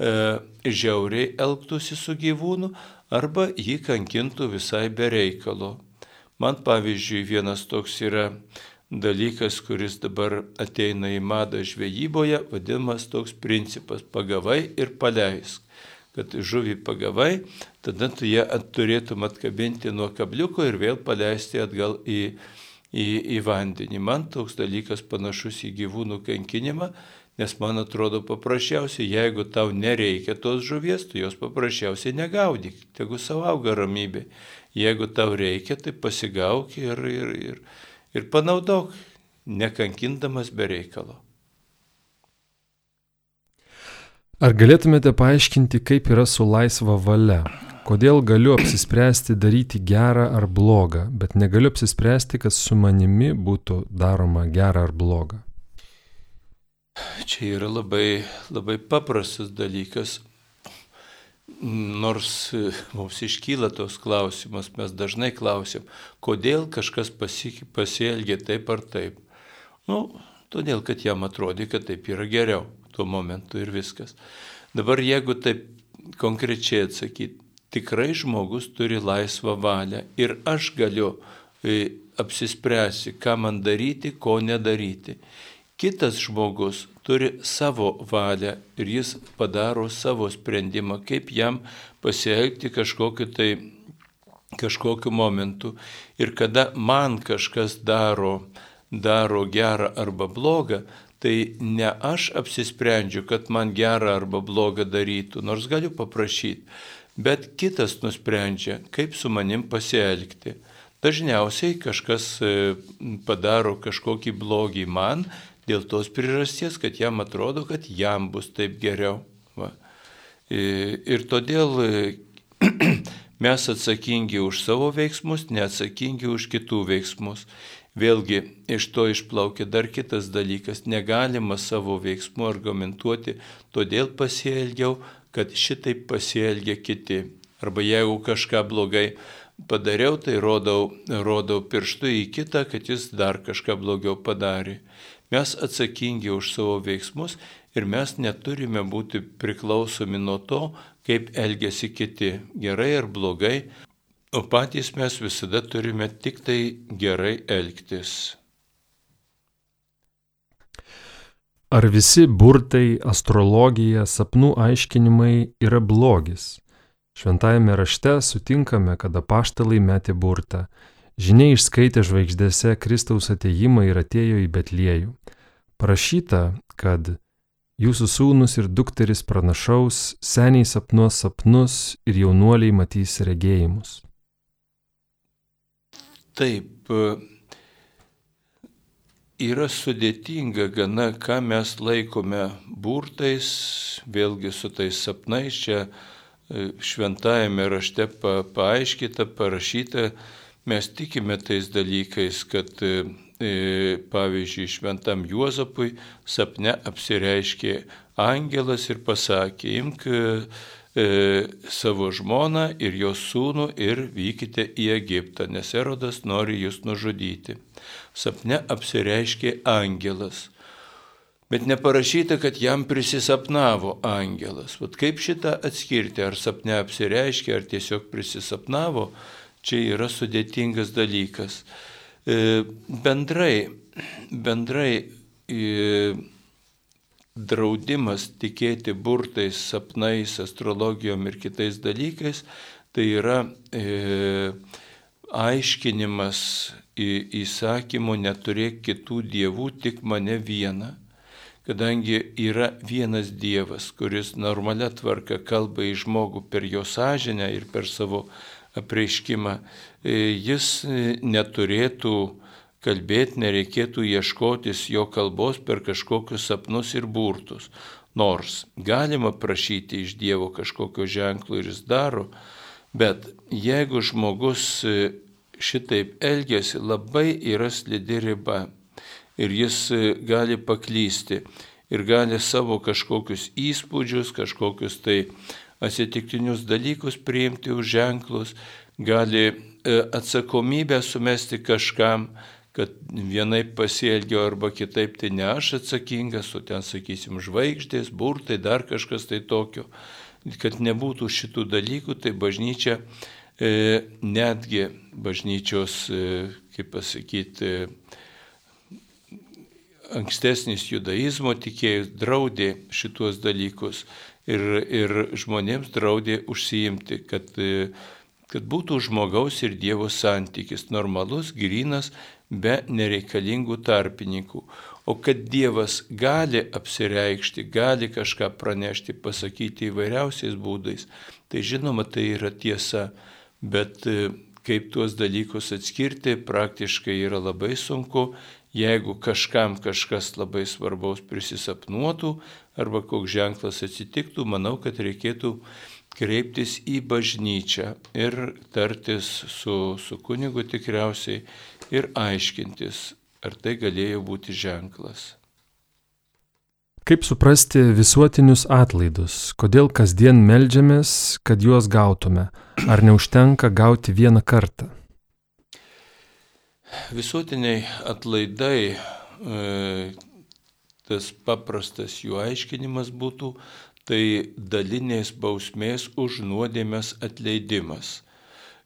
žiauriai elgtųsi su gyvūnu arba jį kankintų visai be reikalo. Man pavyzdžiui vienas toks yra dalykas, kuris dabar ateina į madą žvejyboje, vadinamas toks principas - pagavai ir paleisk kad žuvį pagavai, tada tu ją turėtum atkabinti nuo kabliuko ir vėl paleisti atgal į, į, į vandenį. Man toks dalykas panašus į gyvūnų kankinimą, nes man atrodo paprasčiausiai, jeigu tau nereikia tos žuvies, tu jos paprasčiausiai negaudyk, tegu savo auga ramybė. Jeigu tau reikia, tai pasigauk ir, ir, ir, ir panaudok, nekankindamas be reikalo. Ar galėtumėte paaiškinti, kaip yra su laisva valia? Kodėl galiu apsispręsti daryti gerą ar blogą, bet negaliu apsispręsti, kad su manimi būtų daroma gera ar bloga? Čia yra labai, labai paprastas dalykas. Nors mums iškyla tos klausimas, mes dažnai klausim, kodėl kažkas pasielgia taip ar taip. Nu, todėl, kad jam atrodė, kad taip yra geriau tuo momentu ir viskas. Dabar jeigu taip konkrečiai atsakyti, tikrai žmogus turi laisvą valią ir aš galiu e, apsispręsti, ką man daryti, ko nedaryti. Kitas žmogus turi savo valią ir jis padaro savo sprendimą, kaip jam pasielgti kažkokiu tai kažkokiu momentu. Ir kada man kažkas daro, daro gerą arba blogą, tai ne aš apsisprendžiu, kad man gerą arba blogą darytų, nors galiu paprašyti, bet kitas nusprendžia, kaip su manim pasielgti. Dažniausiai kažkas e, padaro kažkokį blogį man dėl tos priežasties, kad jam atrodo, kad jam bus taip geriau. Va. Ir todėl e, mes atsakingi už savo veiksmus, neatsakingi už kitų veiksmus. Vėlgi iš to išplaukia dar kitas dalykas. Negalima savo veiksmų argumentuoti, todėl pasielgiau, kad šitaip pasielgia kiti. Arba jeigu kažką blogai padariau, tai rodau, rodau pirštu į kitą, kad jis dar kažką blogiau padarė. Mes atsakingi už savo veiksmus ir mes neturime būti priklausomi nuo to, kaip elgesi kiti, gerai ar blogai, o patys mes visada turime tik tai gerai elgtis. Ar visi burtai, astrologija, sapnų aiškinimai yra blogis? Šventajame rašte sutinkame, kad apaštalai metė burtą. Žinia išskaitė žvaigždėse Kristaus ateimą ir atėjo į Betliejų. Parašyta, kad jūsų sūnus ir dukteris pranašaus, seniai sapnuos sapnus ir jaunuoliai matys regėjimus. Taip, yra sudėtinga gana, ką mes laikome burtais, vėlgi su tais sapnais, čia e, šventajame rašte pa, paaiškita, parašyta, mes tikime tais dalykais, kad e, e, pavyzdžiui, šventam Juozapui sapne apsireiškė angelas ir pasakė, imk e, savo žmoną ir jos sūnų ir vykite į Egiptą, nes Erodas nori jūs nužudyti. Sapne apsireiškė angelas. Bet neparašyta, kad jam prisisapnavo angelas. Vat kaip šitą atskirti, ar sapne apsireiškė, ar tiesiog prisisapnavo, čia yra sudėtingas dalykas. E, bendrai, bendrai e, draudimas tikėti burtais, sapnais, astrologijom ir kitais dalykais, tai yra e, aiškinimas įsakymų neturėk kitų dievų, tik mane vieną. kadangi yra vienas Dievas, kuris normalia tvarka kalba į žmogų per jo sąžinę ir per savo apreiškimą, e, jis e, neturėtų kalbėti, nereikėtų ieškotis jo kalbos per kažkokius sapnus ir burtus. Nors galima prašyti iš Dievo kažkokio ženklo ir jis daro, bet jeigu žmogus e, šitaip elgesi, labai yra slidi riba ir jis gali paklysti ir gali savo kažkokius įspūdžius, kažkokius tai atsitiktinius dalykus priimti už ženklus, gali e, atsakomybę sumesti kažkam, kad vienai pasielgiau arba kitaip, tai ne aš atsakingas, o ten, sakysim, žvaigždės, burtai, dar kažkas tai tokio. Kad nebūtų šitų dalykų, tai bažnyčia e, netgi bažnyčios, e, kaip pasakyti, ankstesnis judaizmo tikėjus draudė šituos dalykus ir, ir žmonėms draudė užsiimti, kad, kad būtų žmogaus ir Dievo santykis normalus, grinas, be nereikalingų tarpininkų. O kad Dievas gali apsireikšti, gali kažką pranešti, pasakyti įvairiausiais būdais, tai žinoma, tai yra tiesa, bet kaip tuos dalykus atskirti praktiškai yra labai sunku jeigu kažkam kažkas labai svarbaus prisisapnuotų arba koks ženklas atsitiktų, manau, kad reikėtų kreiptis į bažnyčią ir tartis su, su kunigu tikriausiai ir aiškintis, ar tai galėjo būti ženklas. Kaip suprasti visuotinius atlaidus? Kodėl kasdien melžiamės, kad juos gautume? Ar neužtenka gauti vieną kartą? Visuotiniai atlaidai, e, tas paprastas jų aiškinimas būtų, tai dalinės bausmės už nuodėmės atleidimas.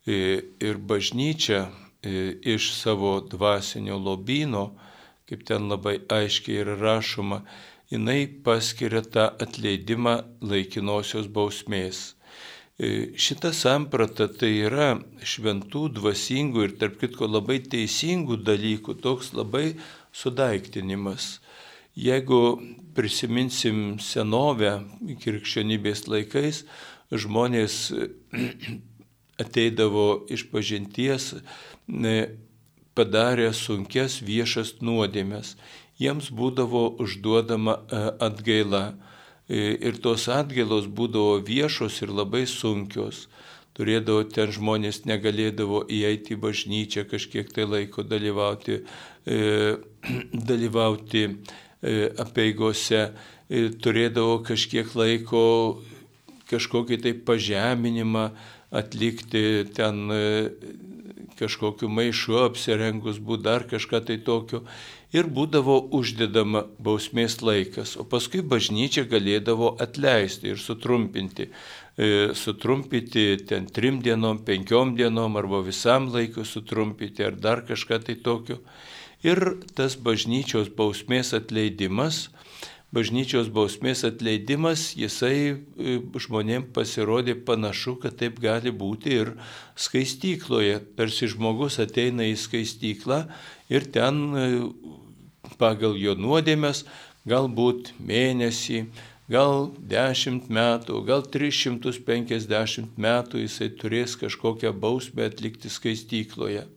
E, ir bažnyčia e, iš savo dvasinio lobino, kaip ten labai aiškiai yra rašoma, jinai paskiria tą atleidimą laikinosios bausmės. E, šita samprata tai yra šventų, dvasingų ir tarp kitko labai teisingų dalykų, toks labai sudaiktinimas. Jeigu prisiminsim senovę krikščionybės laikais, žmonės ateidavo iš pažinties, padarė sunkes viešas nuodėmės. Jiems būdavo užduodama e, atgaila ir tos atgailos būdavo viešos ir labai sunkios. Turėdavo ten žmonės negalėdavo įeiti į bažnyčią kažkiek tai laiko dalyvauti, e, dalyvauti e, apieigose, e, turėdavo kažkiek laiko kažkokį tai pažeminimą atlikti ten e, kažkokiu maišu apsirengus, būtų dar kažką tai tokio ir būdavo uždedama bausmės laikas, o paskui bažnyčia galėdavo atleisti ir sutrumpinti. E, sutrumpinti ten trim dienom, penkiom dienom arba visam laikui sutrumpinti ar dar kažką tai tokio. Ir tas bažnyčios bausmės atleidimas, bažnyčios bausmės atleidimas, jisai e, žmonėm pasirodė panašu, kad taip gali būti ir skaistykloje. Tarsi žmogus ateina į skaistyklą ir ten e, pagal jo nuodėmės, galbūt mėnesį, gal 10 metų, gal 350 metų jisai turės kažkokią bausmę atlikti skaistykloje.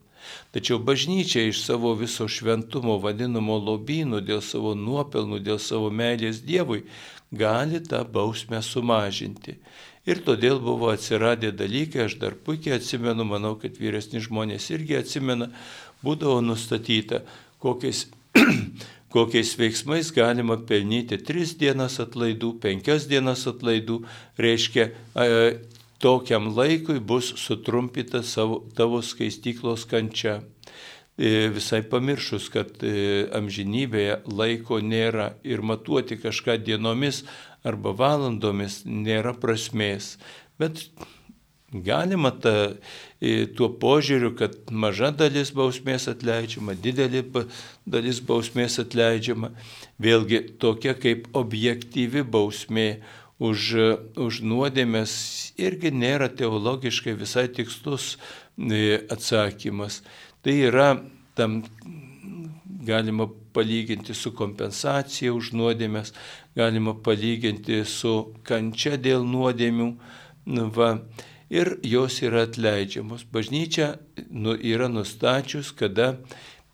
Tačiau bažnyčia iš savo viso šventumo vadinamo lobynų, dėl savo nuopelnų, dėl savo meilės Dievui, gali tą bausmę sumažinti. Ir todėl buvo atsiradę dalykai, aš dar puikiai atsimenu, manau, kad vyresni žmonės irgi atsimena, būdavo nustatyta, kokiais kokiais veiksmais galima pelnyti 3 dienas atlaidų, 5 dienas atlaidų, reiškia, tokiam laikui bus sutrumpita savo, tavo skaistyklos kančia. E, visai pamiršus, kad e, amžinybėje laiko nėra ir matuoti kažką dienomis arba valandomis nėra prasmės. Bet Galima ta, tuo požiūriu, kad maža dalis bausmės atleidžiama, didelė dalis bausmės atleidžiama, vėlgi tokia kaip objektyvi bausmė už, už nuodėmės irgi nėra teologiškai visai tikslus atsakymas. Tai yra tam galima palyginti su kompensacija už nuodėmės, galima palyginti su kančia dėl nuodėmių. Nu, va, ir jos yra atleidžiamos. Bažnyčia nu, yra nustačius, kada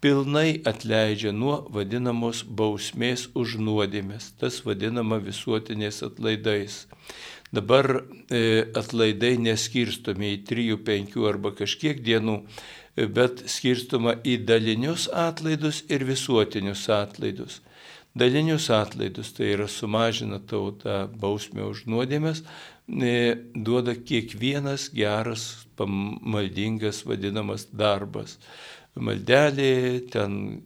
pilnai atleidžia nuo vadinamos bausmės už nuodėmės, tas vadinama visuotiniais atlaidais. Dabar e, atlaidai neskirstomi į 3, 5 arba kažkiek dienų, e, bet skirstoma į dalinius atlaidus ir visuotinius atlaidus. Dalinius atlaidus tai yra sumažina tauta bausmė už nuodėmės, e, duoda kiekvienas geras, maldingas vadinamas darbas maldelė, ten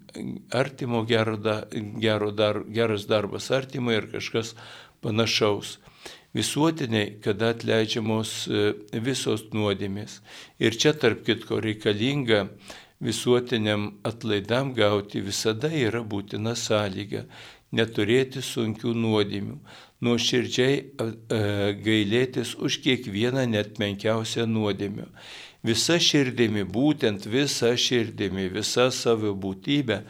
artimo gero, da, gero dar, geras darbas artimai ir kažkas panašaus. Visuotiniai, kada atleidžiamos e, visos nuodėmės. Ir čia tarp kitko reikalinga visuotiniam atlaidam gauti visada yra būtina sąlyga - neturėti sunkių nuodėmių, nuoširdžiai gailėtis už kiekvieną net menkiausią nuodėmę visa širdimi, būtent visa širdimi, visa savo būtybė,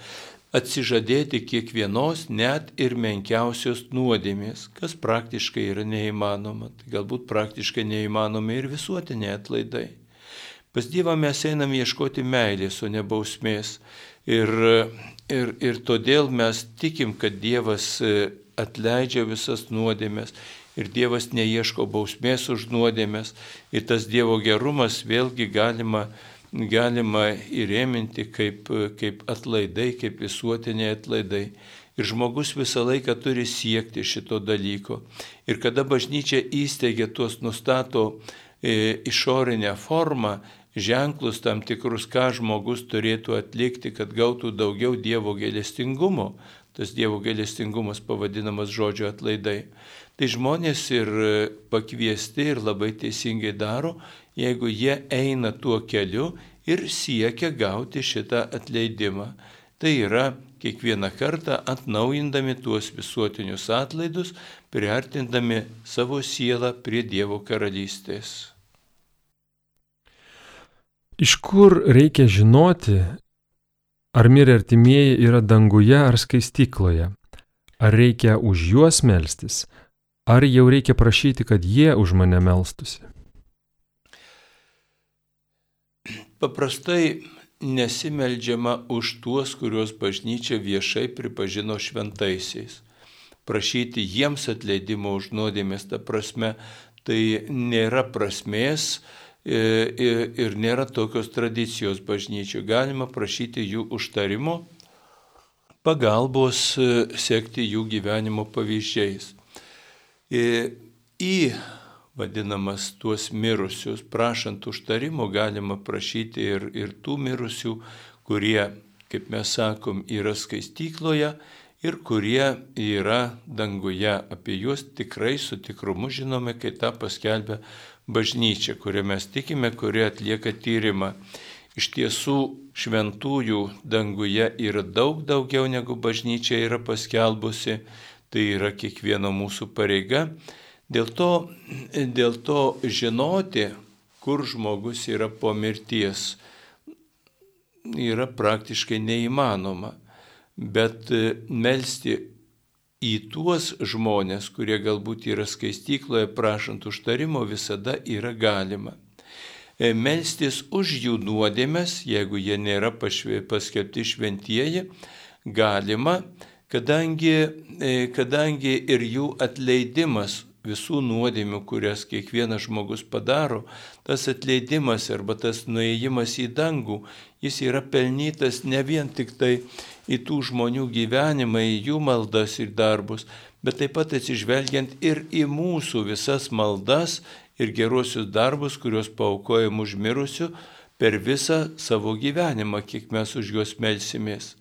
atsižadėti kiekvienos net ir menkiausios nuodėmės, kas praktiškai yra neįmanoma. Tai galbūt praktiškai neįmanomi ir visuotiniai atlaidai. Pas Dievą mes einam ieškoti meilės, o ne bausmės. Ir, ir, ir todėl mes tikim, kad Dievas atleidžia visas nuodėmės ir Dievas neieško bausmės už nuodėmės. Ir tas Dievo gerumas vėlgi galima, galima įrėminti kaip, kaip atlaidai, kaip visuotiniai atlaidai. Ir žmogus visą laiką turi siekti šito dalyko. Ir kada bažnyčia įsteigia tuos nustato e, išorinę formą, ženklus tam tikrus, ką žmogus turėtų atlikti, kad gautų daugiau Dievo gailestingumo, tas Dievo gailestingumas pavadinamas žodžio atlaidai, Tai žmonės ir pakviesti ir labai teisingai daro, jeigu jie eina tuo keliu ir siekia gauti šitą atleidimą. Tai yra kiekvieną kartą atnaujindami tuos visuotinius atlaidus, priartindami savo sielą prie Dievo karalystės. Iš kur reikia žinoti, ar mirę artimieji yra danguje ar skaistykloje? Ar reikia už juos melstis, Ar jau reikia prašyti, kad jie už mane melstusi? Paprastai nesimeldžiama už tuos, kuriuos bažnyčia viešai pripažino šventaisiais. Prašyti jiems atleidimo už nuodėmės, ta prasme, tai nėra prasmės e, ir nėra tokios tradicijos bažnyčių. Galima prašyti jų užtarimo, pagalbos e, sekti jų gyvenimo pavyzdžiais į vadinamas tuos mirusius, prašant užtarimo galima prašyti ir, ir tų mirusių, kurie, kaip mes sakom, yra skaistykloje ir kurie yra danguje. Apie juos tikrai su tikrumu žinome, kai tą paskelbė bažnyčia, kurią mes tikime, kurie atlieka tyrimą. Iš tiesų šventųjų danguje yra daug daugiau negu bažnyčia yra paskelbusi tai yra kiekvieno mūsų pareiga. Dėl to, dėl to žinoti, kur žmogus yra po mirties, yra praktiškai neįmanoma. Bet e, melstį į tuos žmonės, kurie galbūt yra skaistykloje prašant užtarimo, visada yra galima. E, melstis už jų nuodėmės, jeigu jie nėra paskelbti šventieji, galima, kadangi, e, kadangi ir jų atleidimas visų nuodėmių, kurias kiekvienas žmogus padaro, tas atleidimas arba tas nuėjimas į dangų, jis yra pelnytas ne vien tik tai į tų žmonių gyvenimą, į jų maldas ir darbus, bet taip pat atsižvelgiant ir į mūsų visas maldas ir geruosius darbus, kuriuos paukojam užmirusiu per visą savo gyvenimą, kiek mes už juos melsimės.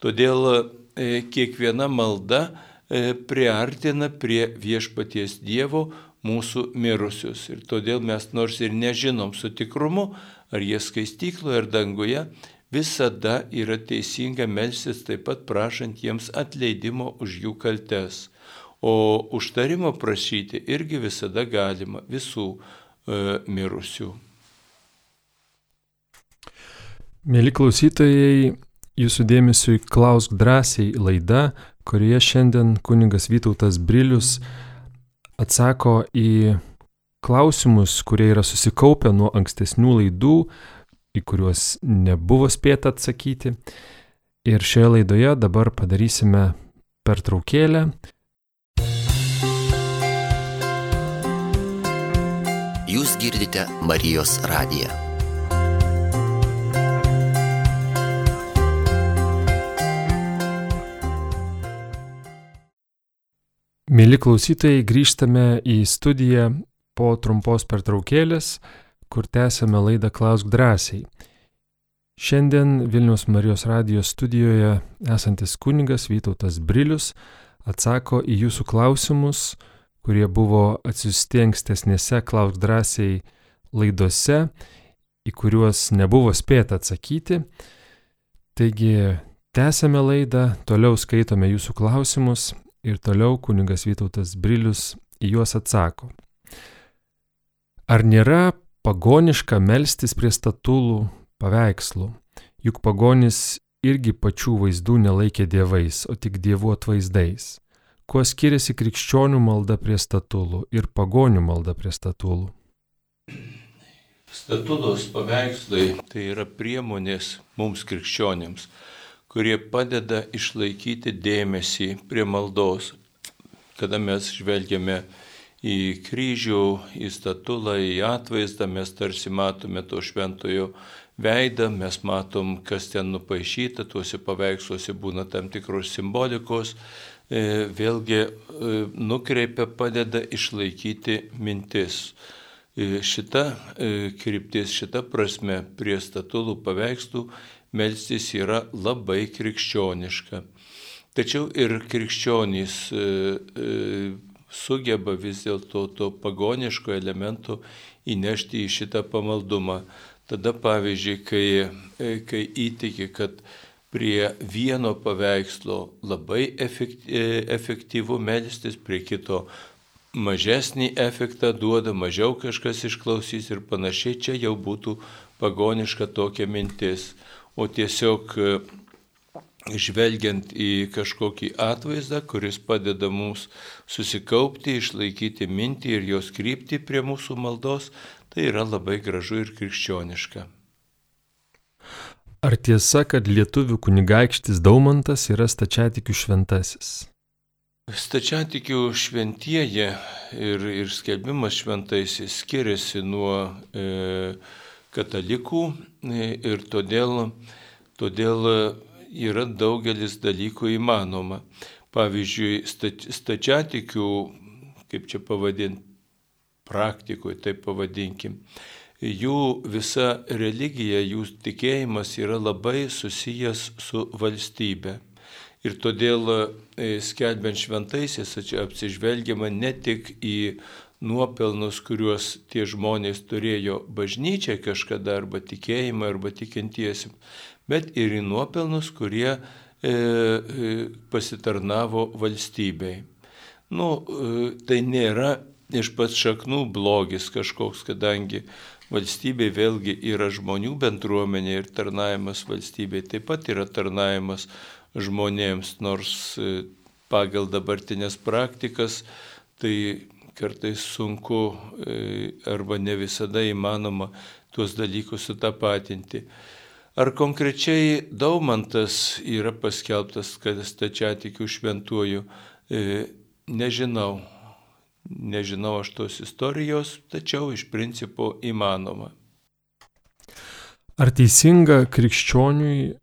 Todėl kiekviena malda e, priartina prie viešpaties Dievo mūsų mirusius. Ir todėl mes nors ir nežinom su tikrumu, ar jie skaistykloje ar danguje, visada yra teisinga melsis taip pat prašant jiems atleidimo už jų kaltes. O užtarimo prašyti irgi visada galima visų e, mirusių. Mėly klausytojai, jūsų dėmesio į Klausk drąsiai laida, kurioje šiandien kuningas Vytautas Brilius atsako į klausimus, kurie yra susikaupę nuo ankstesnių laidų, į kuriuos nebuvo spėta atsakyti. Ir šioje laidoje dabar padarysime pertraukėlę. Jūs girdite Marijos radiją. Mėly klausytojai, grįžtame į studiją po trumpos pertraukėlės, kur tęsėme laidą Klausk drąsiai. Šiandien Vilnius Marijos radijos studijoje esantis kuningas Vytautas Brilius atsako į jūsų klausimus, kurie buvo atsiusti ankstesnėse Klausk drąsiai laidose, į kuriuos nebuvo spėta atsakyti. Taigi, tęsėme laidą, toliau skaitome jūsų klausimus Ir toliau kuningas Vytautas Brilius į juos atsako. Ar nėra pagoniška melstis prie statulų paveikslų? Juk pagonis irgi pačių vaizdų nelaikė dievais, o tik dievų atvaizdais. Kuo skiriasi krikščionių malda prie statulų ir pagonių malda prie statulų? Statulos paveikslai tai yra priemonės mums krikščionėms kurie padeda išlaikyti dėmesį prie maldos. Kada mes žvelgiame į kryžių, į statulą, į atvaizdą, mes tarsi matome to šventojo veidą, mes matom, kas ten nupaišyta, tuose paveiksluose būna tam tikros simbolikos, e, vėlgi e, nukreipia, padeda išlaikyti mintis. E, šita kryptis, šita prasme prie statulų paveikslų melstis yra labai krikščioniška. Tačiau ir krikščionys e, e, sugeba vis dėlto to pagoniško elemento įnešti į šitą pamaldumą. Tada pavyzdžiui, kai, e, kai įtiki, kad prie vieno paveikslo labai efektyvu melstis, prie kito mažesnį efektą duoda, mažiau kažkas išklausys ir panašiai, čia jau būtų pagoniška tokia mintis o tiesiog e, žvelgiant į kažkokį atvaizdą, kuris padeda mums susikaupti, išlaikyti mintį ir jos krypti prie mūsų maldos, tai yra labai gražu ir krikščioniška. Ar tiesa, kad lietuvių kunigaikštis Daumantas yra stačiatikių šventasis? Stačiatikių šventieji ir, ir skelbimas šventaisiais skiriasi nuo e, katalikų ir todėl, todėl yra daugelis dalykų įmanoma. Pavyzdžiui, stačiatikių, kaip čia pavadinti, praktikoje, taip pavadinkim, jų visa religija, jų tikėjimas yra labai susijęs su valstybe. Ir todėl e, skelbiant šventaisiais apsižvelgiama ne tik į nuopelnus, kuriuos tie žmonės turėjo bažnyčiai kažkada arba tikėjimą arba tikintiesim, bet ir į nuopelnus, kurie e, e, pasitarnavo valstybei. Nu, e, tai nėra iš pats šaknų blogis kažkoks, kadangi valstybė vėlgi yra žmonių bendruomenė ir tarnavimas valstybei taip pat yra tarnavimas žmonėms, nors e, pagal dabartinės praktikas tai kartais sunku e, arba ne visada įmanoma tuos dalykus sutapatinti. Ar konkrečiai Daumantas yra paskelbtas, kad stačiatikių šventuoju, e, nežinau. Nežinau aš tos istorijos, tačiau iš principo įmanoma. Ar teisinga krikščioniui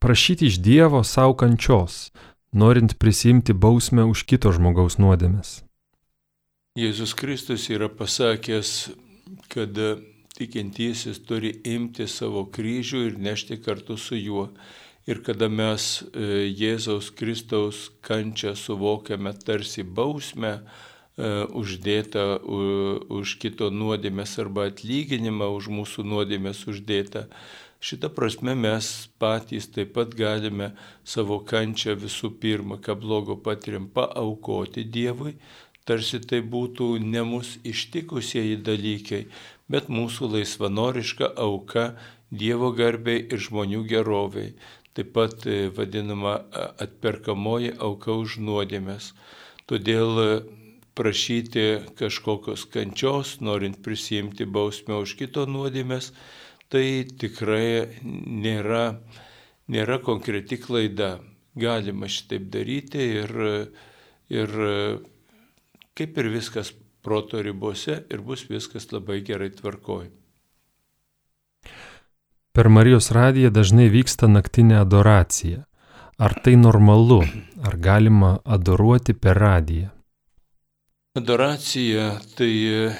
prašyti iš Dievo savo kančios, norint prisimti bausmę už kito žmogaus nuodėmės? Jėzus Kristus yra pasakęs, kad tikintysis turi imti savo kryžių ir nešti kartu su juo. Ir kada mes e, Jėzaus Kristaus kančią suvokiame tarsi bausmę e, uždėtą už kito nuodėmės arba atlyginimą už mūsų nuodėmės uždėtą, Šitą prasme mes patys taip pat galime savo kančią visų pirma, ką blogo patiriam, paaukoti Dievui, tarsi tai būtų ne mūsų ištikusieji dalykai, bet mūsų laisvanoriška auka Dievo garbiai ir žmonių geroviai. taip pat vadinama atperkamoji auka už nuodėmės. Todėl prašyti kažkokios kančios, norint prisijimti bausmę už kito nuodėmės, tai tikrai nėra, nėra konkreti klaida. Galima šitaip daryti ir, ir kaip ir viskas proto ribose ir bus viskas labai gerai tvarkoj. Per Marijos radiją dažnai vyksta naktinė adoracija. Ar tai normalu? Ar galima adoruoti per radiją? Adoracija tai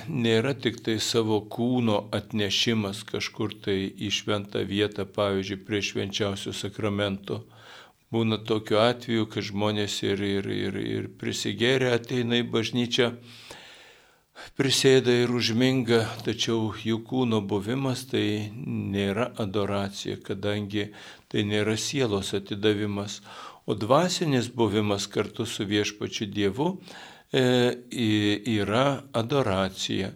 nėra tik tai savo kūno atnešimas kažkur tai į šventą vietą, pavyzdžiui, prie švenčiausio sakramento. Būna tokiu atveju, kad žmonės ir, ir, ir, ir prisigėrę ateina į bažnyčią, prisėda ir užminga, tačiau jų kūno buvimas tai nėra adoracija, kadangi tai nėra sielos atidavimas, o dvasinis buvimas kartu su viešpačiu Dievu E, yra adoracija.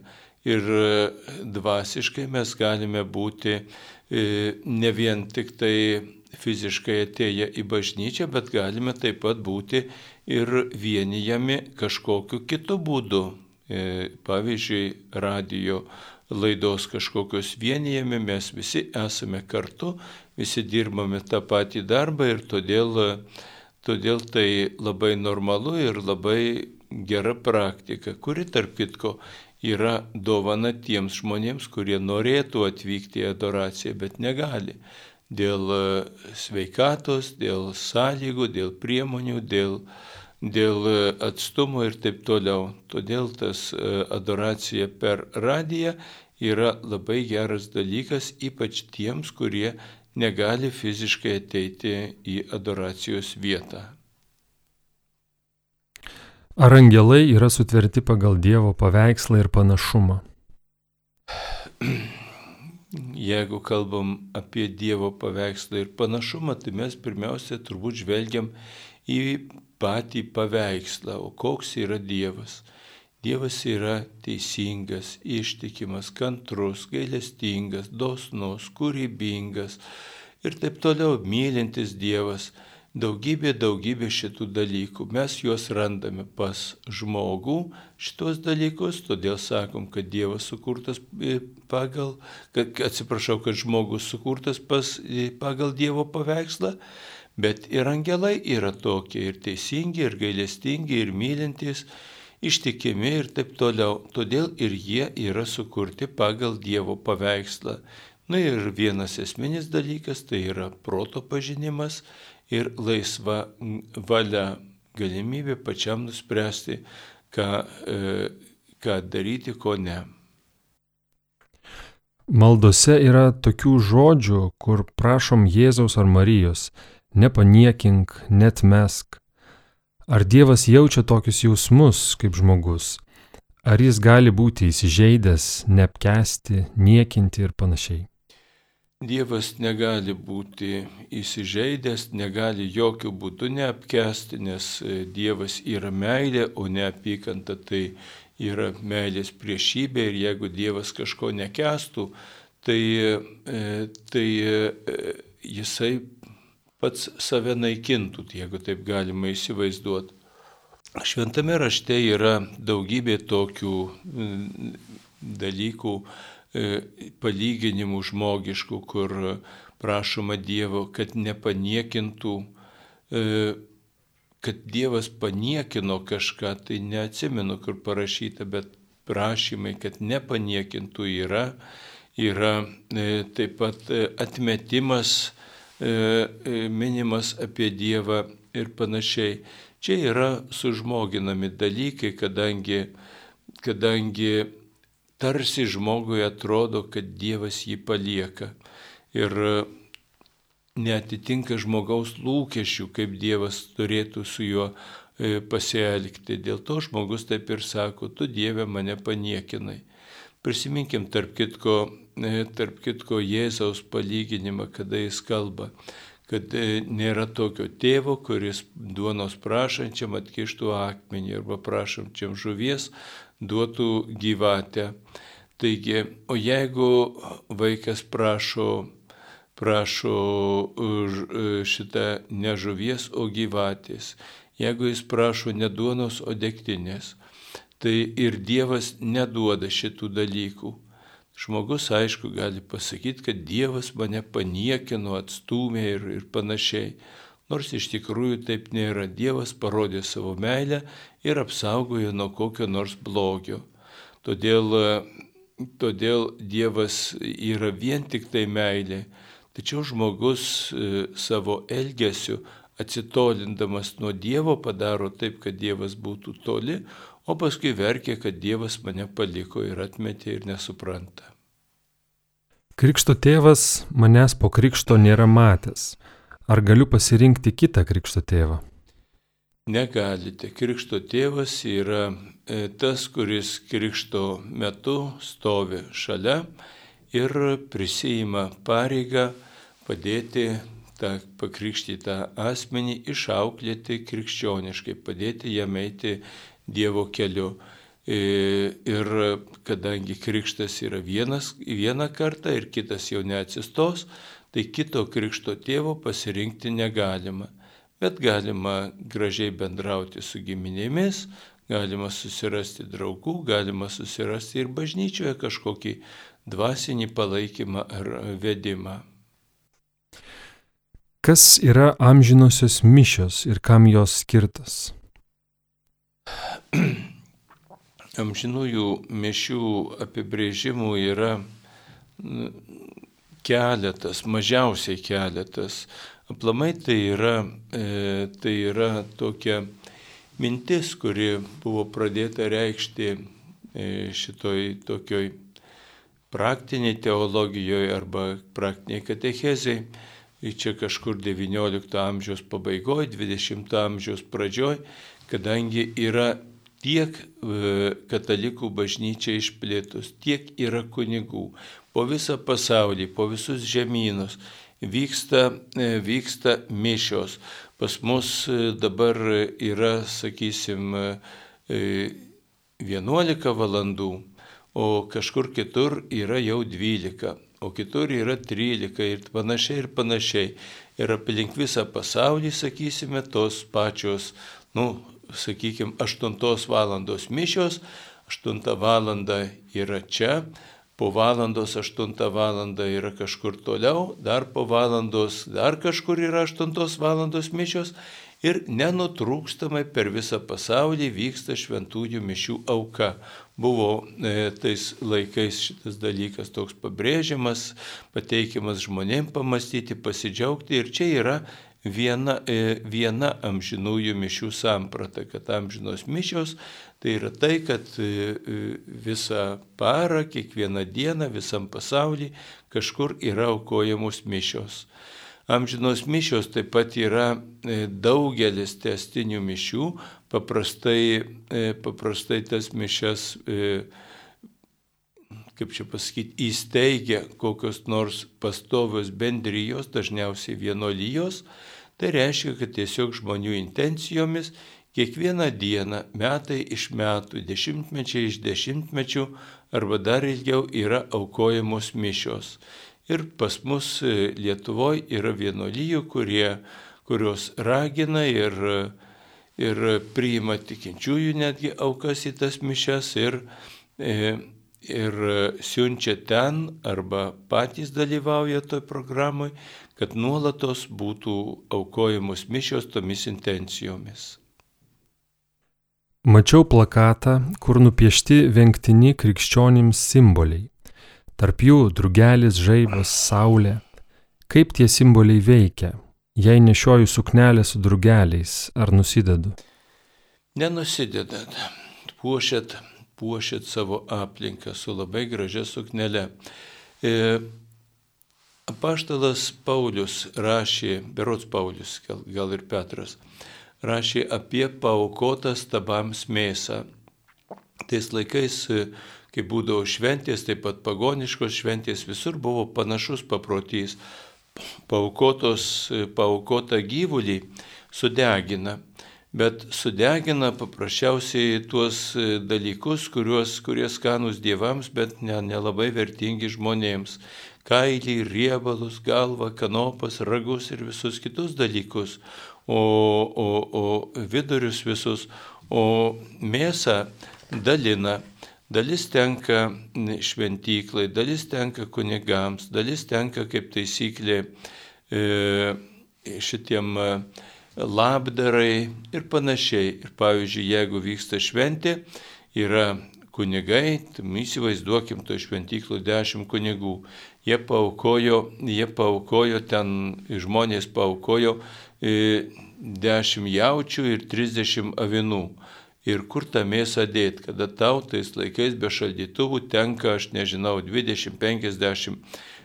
Ir e, dvasiškai mes galime būti e, ne vien tik tai fiziškai atėję į bažnyčią, bet galime taip pat būti ir vienijami kažkokiu kitu būdu. Pavyzdžiui, radio laidos kažkokios vienijami, mes visi esame kartu, visi dirbame tą patį darbą ir todėl, todėl tai labai normalu ir labai gera praktika, kuri tarp kitko yra dovana tiems žmonėms, kurie norėtų atvykti į adoraciją, bet negali. Dėl e, sveikatos, dėl sąlygų, dėl priemonių, dėl, dėl e, atstumo ir taip toliau. Todėl tas e, adoracija per radiją yra labai geras dalykas, ypač tiems, kurie negali fiziškai ateiti į adoracijos vietą. Ar angelai yra sutverti pagal Dievo paveikslą ir panašumą? Jeigu kalbam apie Dievo paveikslą ir panašumą, tai mes pirmiausia turbūt žvelgiam į patį paveikslą, o koks yra Dievas. Dievas yra teisingas, ištikimas, kantrus, gailestingas, dosnus, kūrybingas ir taip toliau mylintis Dievas daugybė, daugybė šitų dalykų. Mes juos randame pas žmogų, šitos dalykus, todėl sakom, kad Dievas sukurtas e, pagal, kad, atsiprašau, kad žmogus sukurtas pas, pagal Dievo paveikslą, bet ir angelai yra tokie, ir teisingi, ir gailestingi, ir mylintys, ištikimi ir taip toliau. Todėl ir jie yra sukurti pagal Dievo paveikslą. Na ir vienas esminis dalykas tai yra proto pažinimas ir laisva valia, galimybė pačiam nuspręsti, ką, e, ką daryti, ko ne. Maldose yra tokių žodžių, kur prašom Jėzaus ar Marijos - nepaniekink, net mesk. Ar Dievas jaučia tokius jausmus kaip žmogus? Ar jis gali būti įsižeidęs, neapkesti, niekinti ir panašiai? Dievas negali būti įsižeidęs, negali jokių būdų neapkesti, nes e, Dievas yra meilė, o neapykanta tai yra meilės priešybė ir jeigu Dievas kažko nekestų, tai, e, tai e, jisai pats save naikintų, jeigu taip galima įsivaizduoti. Šventame rašte yra daugybė tokių dalykų, E, palyginimų žmogiškų, kur prašoma Dievo, kad nepaniekintų, kad Dievas paniekino kažką, tai neatsimenu, kur parašyta, bet prašymai, kad nepaniekintų yra, yra e, taip pat atmetimas minimas apie Dievą ir panašiai. Čia yra sužmoginami dalykai, kadangi, kadangi tarsi žmogui atrodo, kad Dievas jį palieka ir netitinka žmogaus lūkesčių, kaip Dievas turėtų su juo e, pasielgti. Dėl to žmogus taip ir sako, tu Dieve mane paniekinai. Prisiminkim tarp kitko, e, tarp kitko Jėzaus palyginimą, kada jis kalba, kad e, nėra tokio tėvo, kuris duonos prašančiam atkištų akmenį arba prašančiam žuvies duotų gyvatę. Taigi, o jeigu vaikas prašo prašo šitą ne žuvies, o gyvatės, jeigu jis prašo ne duonos, o degtinės, tai ir Dievas neduoda šitų dalykų. Žmogus, aišku, gali pasakyti, kad Dievas mane paniekino, atstumė ir, ir panašiai. Nors iš tikrųjų taip nėra. Dievas parodė savo meilę ir apsaugojo nuo kokio nors blogio. Todėl, todėl Dievas yra vien tik tai meilė. Tačiau žmogus e, savo elgesiu atsitolindamas nuo Dievo padaro taip, kad Dievas būtų toli, o paskui verkia, kad Dievas mane paliko ir atmetė ir nesupranta. Krikšto tėvas manęs po krikšto nėra matęs. Ar galiu pasirinkti kitą krikšto tėvą? Negalite. Krikšto tėvas yra e, tas, kuris krikšto metu stovi šalia ir prisijima pareigą padėti tą pakrikštytą asmenį išauklėti krikščioniškai, padėti jam eiti Dievo keliu. E, ir kadangi krikštas yra vienas, vieną kartą ir kitas jau neatsistos, tai kito krikšto tėvo pasirinkti negalima. Bet galima gražiai bendrauti su giminėmis, galima susirasti draugų, galima susirasti ir bažnyčioje kažkokį dvasinį palaikymą ar vedimą. Kas yra amžinosios mišios ir kam jos skirtas? Amžinųjų mišių apibrėžimų yra keletas, mažiausiai keletas. Aplamai tai yra, e, tai yra tokia mintis, kuri buvo pradėta reikšti e, šitoj tokioj praktiniai teologijoje arba praktiniai katechezai. Čia kažkur XIX amžiaus pabaigoje, XX amžiaus pradžioje kadangi yra tiek e, katalikų bažnyčia išplėtus, tiek yra kunigų po visą pasaulį, po visus žemynus vyksta, e, vyksta mišios. Pas mus e, dabar yra, sakysim, 11 valandų, o kažkur kitur yra jau 12, o kitur yra 13 ir panašiai ir panašiai. Ir aplink visą pasaulį, sakysime, tos pačios, nu, sakykime, 8 valandos mišios, 8 valanda yra čia, po valandos 8 valanda yra kažkur toliau, dar po valandos dar kažkur yra 8 valandos mišios ir nenutrūkstamai per visą pasaulį vyksta šventųjų mišių auka. Buvo e, tais laikais šitas dalykas toks pabrėžiamas, pateikiamas žmonėms pamastyti, pasidžiaugti ir čia yra viena, e, viena amžinųjų mišių samprata, kad amžinos mišios tai yra tai, kad e, e, visą parą, kiekvieną dieną, visam pasaulyje kažkur yra aukojamos mišios. Amžinos mišios taip pat yra daugelis testinių mišių, paprastai, paprastai tas mišes kaip čia pasakyti, įsteigia kokios nors pastovios bendrijos, dažniausiai vienolyjos, Tai reiškia, kad tiesiog žmonių intencijomis kiekvieną dieną, metai iš metų, dešimtmečiai iš dešimtmečių arba dar ilgiau yra aukojamos mišios. Ir pas mus e, Lietuvoje yra vienolyjų, kurie, kurios ragina ir, ir priima tikinčiųjų netgi aukas į tas mišes ir, e, ir siunčia ten arba patys dalyvauja toj programai, kad nuolatos būtų aukojamos mišios tomis intencijomis. Mačiau plakatą, kur nupiešti venktini krikščionims simboliai. Tarp jų drugelis, žaibas, saulė. Kaip tie simboliai veikia? Jei nešioju suknelę su drugeliais, ar nusidedu? Nenusidedat. Puošiat, puošiat savo aplinką su labai gražia suknelė. E, Apaštalas Paulius rašė, berots Paulius, gal, gal ir Petras, rašė apie paukotas tabams mėsą. Tais laikais, kai būdavo šventės, taip pat pagoniškos šventės, visur buvo panašus paprotys. Paukotos, paukotą gyvulį sudegina. bet sudegina paprasčiausiai tuos e, dalykus, kuriuos, kurie skanus dievams, bet nelabai ne vertingi žmonėms. Kailį, riebalus, galvą, kanopas, ragus ir visus kitus dalykus, o, o, o vidurius visus, o mėsą dalina. Dalis tenka šventyklai, dalis tenka kunigams, dalis tenka kaip taisyklė e, šitiem labdarai ir panašiai. Ir pavyzdžiui, jeigu vyksta šventė, yra kunigai, įsivaizduokim to šventyklų dešimt kunigų. Jie paukojo, jie paukojo ten, žmonės paukojo e, dešimt jaučių ir trisdešimt avinų. Ir kur tą mėsą dėti, kada tau tais laikais be šaldytuvų tenka, aš nežinau, 20-50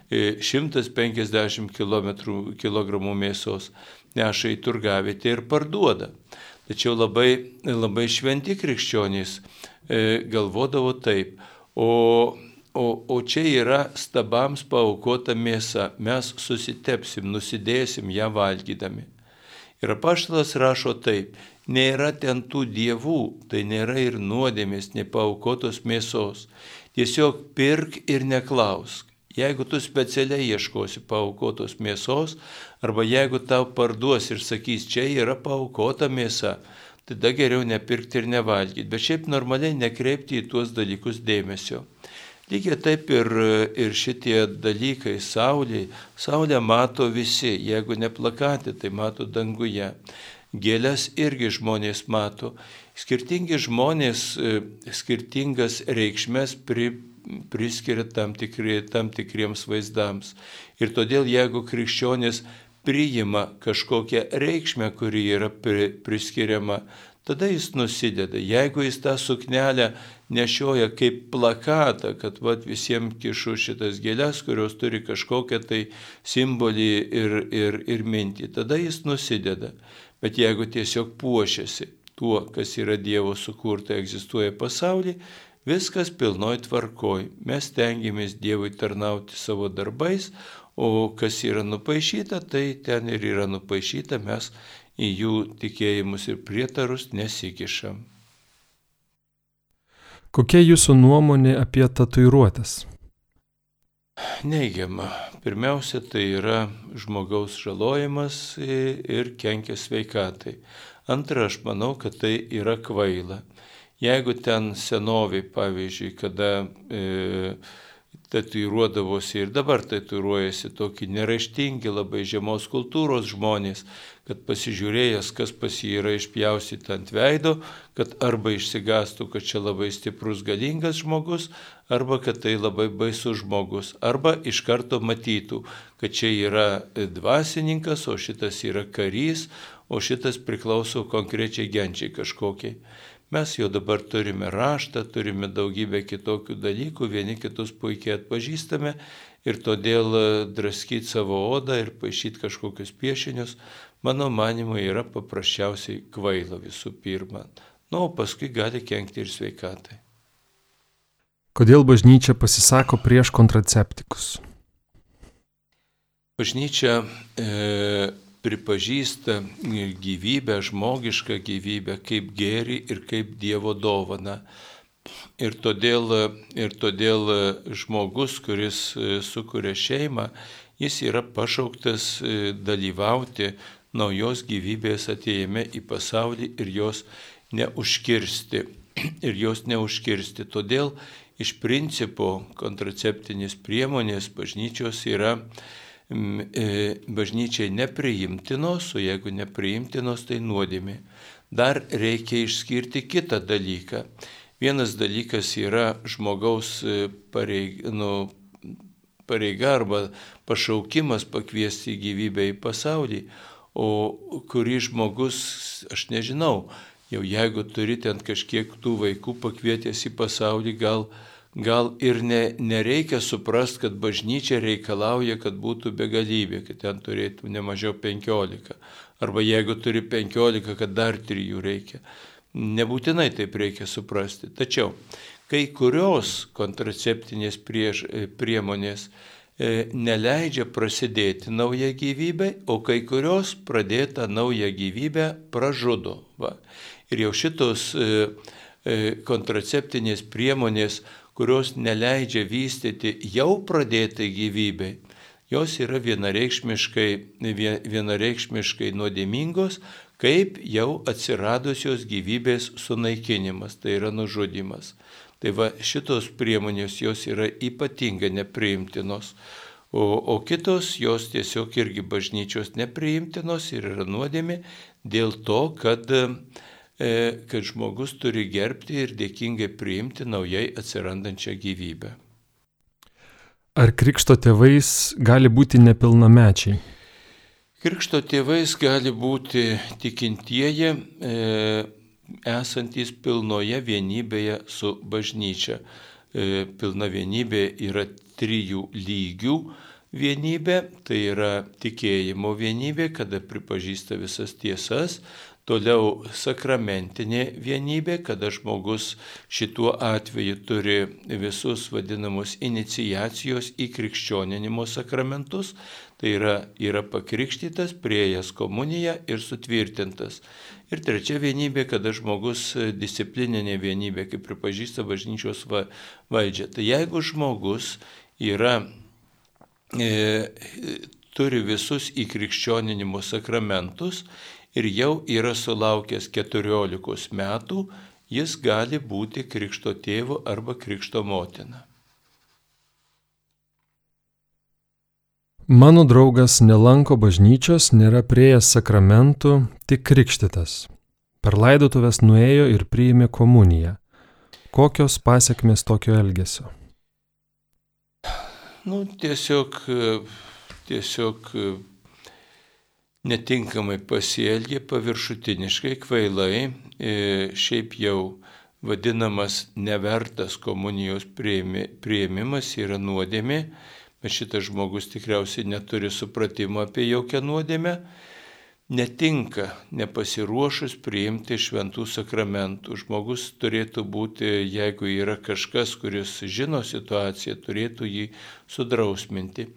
150 kg mėsos neša į turgavietę ir parduoda. Tačiau labai, labai šventi krikščionys e, galvodavo taip, o, o, o čia yra stabams paukota mėsa, mes susitepsim, nusidėsim ją valgydami. Ir apaštalas rašo taip, nėra ten tų dievų, tai nėra ir nuodėmės, nepaukotos mėsos. Tiesiog pirk ir neklausk. Jeigu tu specialiai ieškosi paukotos mėsos, arba jeigu tau parduos ir sakys, čia yra paukota mėsa, tada geriau nepirkti ir nevalgyti. Bet šiaip normaliai nekreipti į tuos dalykus dėmesio. Lygiai taip ir, ir šitie dalykai, Saulė, Saulė mato visi, jeigu neplakatė, tai mato danguje. Gėlės irgi žmonės mato. Skirtingi žmonės skirtingas reikšmės pri, priskiria tam, tikri, tam tikriems vaizdams. Ir todėl jeigu krikščionis priima kažkokią reikšmę, kuri yra pri, priskiriama, tada jis nusideda. Jeigu jis tą suknelę nešioja kaip plakatą, kad vat, visiems kišu šitas gėlės, kurios turi kažkokią tai simbolį ir, ir, ir mintį, tada jis nusideda. Bet jeigu tiesiog puošiasi tuo, kas yra Dievo sukurta, egzistuoja pasaulyje, Viskas pilnoj tvarkoj. Mes tengiamės Dievui tarnauti savo darbais, o kas yra nupaišyta, tai ten ir yra nupaišyta, mes į jų tikėjimus ir prietarus nesikišam. Kokia jūsų nuomonė apie tatuiruotės? Neigiama. Pirmiausia, tai yra žmogaus žalojimas ir kenkia sveikatai. Antra, aš manau, kad tai yra kvaila. Jeigu ten senoviai, pavyzdžiui, kada e, tatuiruodavosi ir dabar tatuiruojasi tokie neraštingi, labai žemos kultūros žmonės, kad pasižiūrėjęs, kas pas jį yra išpjaustyta ant veido, kad arba išsigastų, kad čia labai stiprus, galingas žmogus, arba kad tai labai baisus žmogus, arba iš karto matytų, kad čia yra dvasininkas, o šitas yra karys, o šitas priklauso konkrečiai genčiai kažkokiai. Mes jau dabar turime raštą, turime daugybę kitokių dalykų, vieni kitus puikiai atpažįstame ir todėl e, draskyti savo odą ir pašyti kažkokius piešinius, mano manimu, yra paprasčiausiai kvaila visų pirma. Na, o paskui gali kenkti ir sveikatai. Kodėl bažnyčia pasisako prieš kontraceptikus? Bažnyčia e, pripažįsta gyvybę, žmogišką gyvybę kaip gėrį ir kaip Dievo dovana. Ir todėl, ir todėl žmogus, kuris sukuria šeimą, jis yra pašauktas dalyvauti naujos gyvybės ateime į pasaulį ir jos neužkirsti. Ir jos neužkirsti. Todėl iš principo kontraceptinės priemonės bažnyčios yra E, bažnyčiai nepriimtinos, o jeigu nepriimtinos, tai nuodėmė. Dar reikia išskirti kitą dalyką. Vienas dalykas yra žmogaus e, pareiga, nu, pareiga arba pašaukimas pakviesti gyvybę į pasaulį, o kurį žmogus, aš nežinau, jau jeigu turi ten kažkiek tų vaikų pakvietęs į pasaulį, gal gal ir ne, nereikia suprasti, kad bažnyčia reikalauja, kad būtų begalybė, kad ten turėtų ne mažiau 15. Arba jeigu turi 15, kad dar 3 reikia. Nebūtinai taip reikia suprasti. Tačiau kai kurios kontraceptinės priež, priemonės e, neleidžia prasidėti naują gyvybę, o kai kurios pradėtą naują gyvybę pražudo. Va. Ir jau šitos e, e, kontraceptinės priemonės, kurios neleidžia vystyti jau pradėtai gyvybei, jos yra vienareikšmiškai, vienareikšmiškai nuodėmingos, kaip jau atsiradusios gyvybės sunaikinimas, tai yra nužudimas. Tai va šitos priemonės jos yra ypatingai nepriimtinos, o, o kitos jos tiesiog irgi bažnyčios nepriimtinos ir yra nuodėmi dėl to, kad, e, kad žmogus turi gerbti ir dėkingai priimti naujai atsirandančią gyvybę. Ar krikšto tėvais gali būti nepilnamečiai? Krikšto tėvais gali būti tikintieji, e, esantys pilnoje vienybėje su bažnyčia. E, pilna vienybė yra trijų lygių vienybė, tai yra tikėjimo vienybė, kada pripažįsta visas tiesas, Toliau sakramentinė vienybė, kada žmogus šituo atveju turi visus vadinamus inicijacijos į krikščioninimo sakramentus, tai yra, yra pakrikštytas, priejas komuniją ir sutvirtintas. Ir trečia vienybė, kada žmogus disciplininė vienybė, kaip pripažįsta bažnyčios va, valdžia. Tai jeigu žmogus yra, e, turi visus įkrikščioninimo sakramentus ir jau yra sulaukęs 14 metų, jis gali būti krikšto tėvu arba krikšto motina. Mano draugas nelanko bažnyčios, nėra prieėjęs sakramentų, tik krikštytas. Per laidotuvės nuėjo ir priėmė komuniją. Kokios pasiekmes tokio elgesio? Nu, tiesiog, tiesiog netinkamai pasielgė, paviršutiniškai, kvailai, e, šiaip jau vadinamas nevertas komunijos prieimimas yra nuodėmė bet šitas žmogus tikriausiai neturi supratimo apie jokią nuodėmę, netinka nepasiruošus priimti šventų sakramentų. Žmogus turėtų būti, jeigu yra kažkas, kuris žino situaciją, turėtų jį sudrausminti.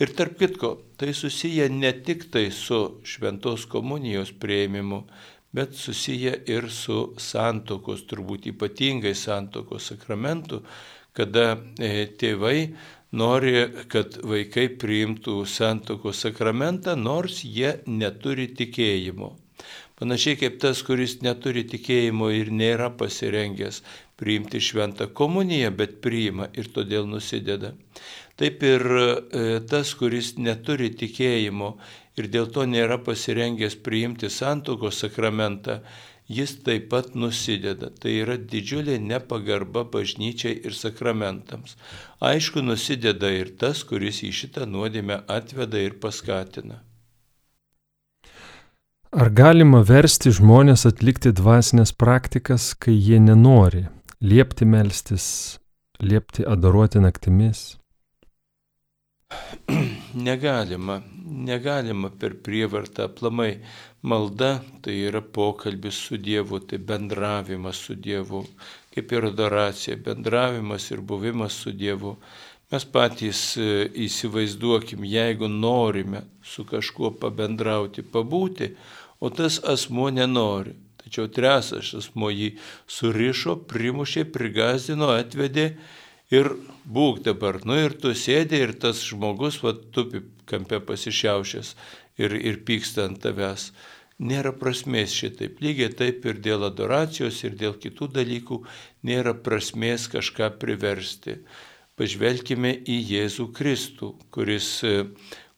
Ir tarp kitko, tai susiję ne tik tai su šventos komunijos prieimimu, bet susiję ir su santokos, turbūt ypatingai santokos sakramentų, kada e, tėvai nori, kad vaikai priimtų santokos sakramentą, nors jie neturi tikėjimo. Panašiai kaip tas, kuris neturi tikėjimo ir nėra pasirengęs priimti šventą komuniją, bet priima ir todėl nusideda. Taip ir e, tas, kuris neturi tikėjimo ir dėl to nėra pasirengęs priimti santokos sakramentą, jis taip pat nusideda. Tai yra didžiulė nepagarba bažnyčiai ir sakramentams. Aišku, nusideda ir tas, kuris į šitą nuodėmę atveda ir paskatina. Ar galima versti žmonės atlikti dvasinės praktikas, kai jie nenori liepti melstis, liepti adoruoti naktimis? Negalima, negalima per prievartą aplamai. Malda tai yra pokalbis su Dievu, tai bendravimas su Dievu, kaip ir adoracija, bendravimas ir buvimas su Dievu. Mes patys e, įsivaizduokim, jeigu norime su kažkuo pabendrauti, pabūti, o tas asmo nenori. Tačiau tresas asmo jį surišo, primušė, prigazdino, atvedė ir būk dabar, nu ir tu sėdė ir tas žmogus, va, tupi kampe pasišiaušęs ir, ir pyksta ant tavęs. Nėra prasmės šitaip. Lygiai taip ir dėl adoracijos, ir dėl kitų dalykų nėra prasmės kažką priversti. Pažvelkime į Jėzų Kristų, kuris,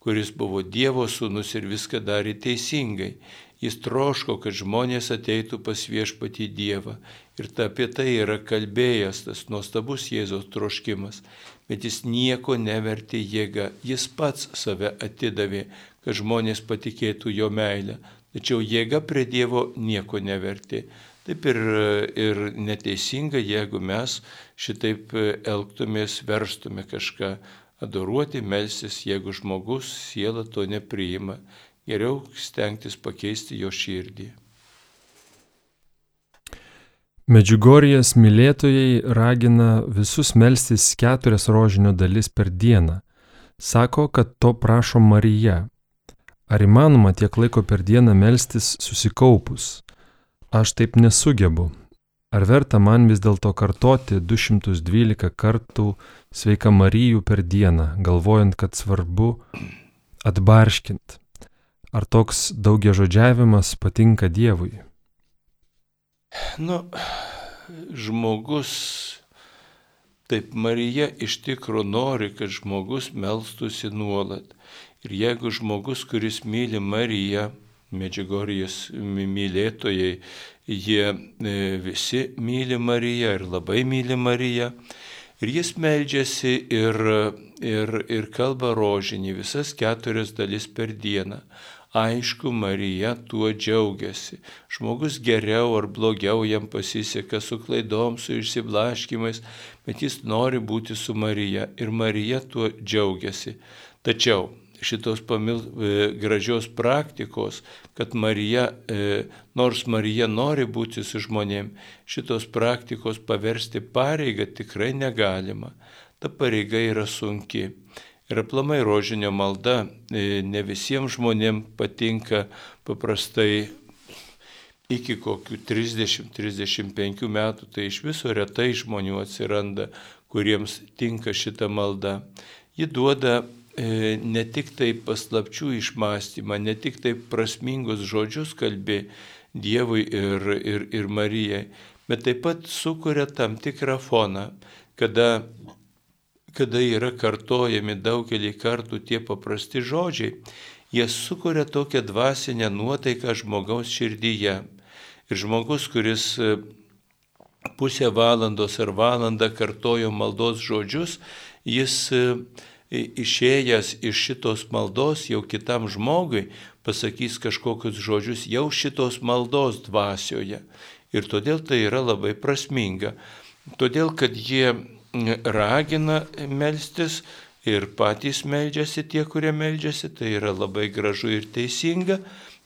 kuris buvo Dievo sūnus ir viską darė teisingai. Jis troško, kad žmonės ateitų pas viešpatį Dievą. Ir ta apie tai yra kalbėjęs tas nuostabus Jėzaus troškimas. Bet jis nieko nevertė jėga. Jis pats save atidavė, kad žmonės patikėtų jo meilę. Tačiau jėga prie Dievo nieko nevertė. Taip ir, ir neteisinga, jeigu mes šitaip elgtumės, verstume kažką adoruoti, melsis, jeigu žmogus siela to nepriima geriau stengtis pakeisti jo širdį. Medžiugorijas mylėtojai ragina visus melstis keturias rožinio dalis per dieną. Sako, kad to prašo Marija. Ar įmanoma tiek laiko per dieną melstis susikaupus? Aš taip nesugebu. Ar verta man vis dėlto kartoti 212 kartų sveika Marijų per dieną, galvojant, kad svarbu atbarškint? Ar toks daugia žodžiavimas patinka Dievui? Nu, žmogus Taip Marija iš tikrųjų nori, kad žmogus melstųsi nuolat. Ir jeigu žmogus, kuris myli Mariją, medžiagorijos mylėtojai, jie e, visi myli Mariją ir labai myli Mariją. Ir jis meldžiasi ir, ir, ir kalba rožinį visas keturias dalis per dieną. Aišku, Marija tuo džiaugiasi. Žmogus geriau ar blogiau jam pasiseka su klaidom, su išsiblaškimais, bet jis nori būti su Marija ir Marija tuo džiaugiasi. Tačiau šitos pamil, e, gražios praktikos, kad Marija, e, nors Marija nori būti su žmonėm, šitos praktikos paversti pareigą tikrai negalima. Ta pareiga yra sunki. Ir aplamai rožinio malda e, ne visiems žmonėms patinka paprastai iki kokių 30-35 metų, tai iš viso retai žmonių atsiranda, kuriems tinka šita malda. Ji duoda e, ne tik tai paslapčių išmastymą, ne tik tai prasmingus žodžius kalbė Dievui ir, ir, ir Marijai, bet taip pat sukuria tam tikrą foną, kada, kada yra kartojami daugelį kartų tie paprasti žodžiai, jie sukuria tokią dvasinę nuotaiką žmogaus širdyje. Ir žmogus, kuris e, pusę valandos ar valandą kartojo maldos žodžius, jis e, išėjęs iš šitos maldos jau kitam žmogui pasakys kažkokius žodžius jau šitos maldos dvasioje. Ir todėl tai yra labai prasminga. Todėl, kad jie ragina melstis ir patys meldžiasi tie, kurie meldžiasi, tai yra labai gražu ir teisinga,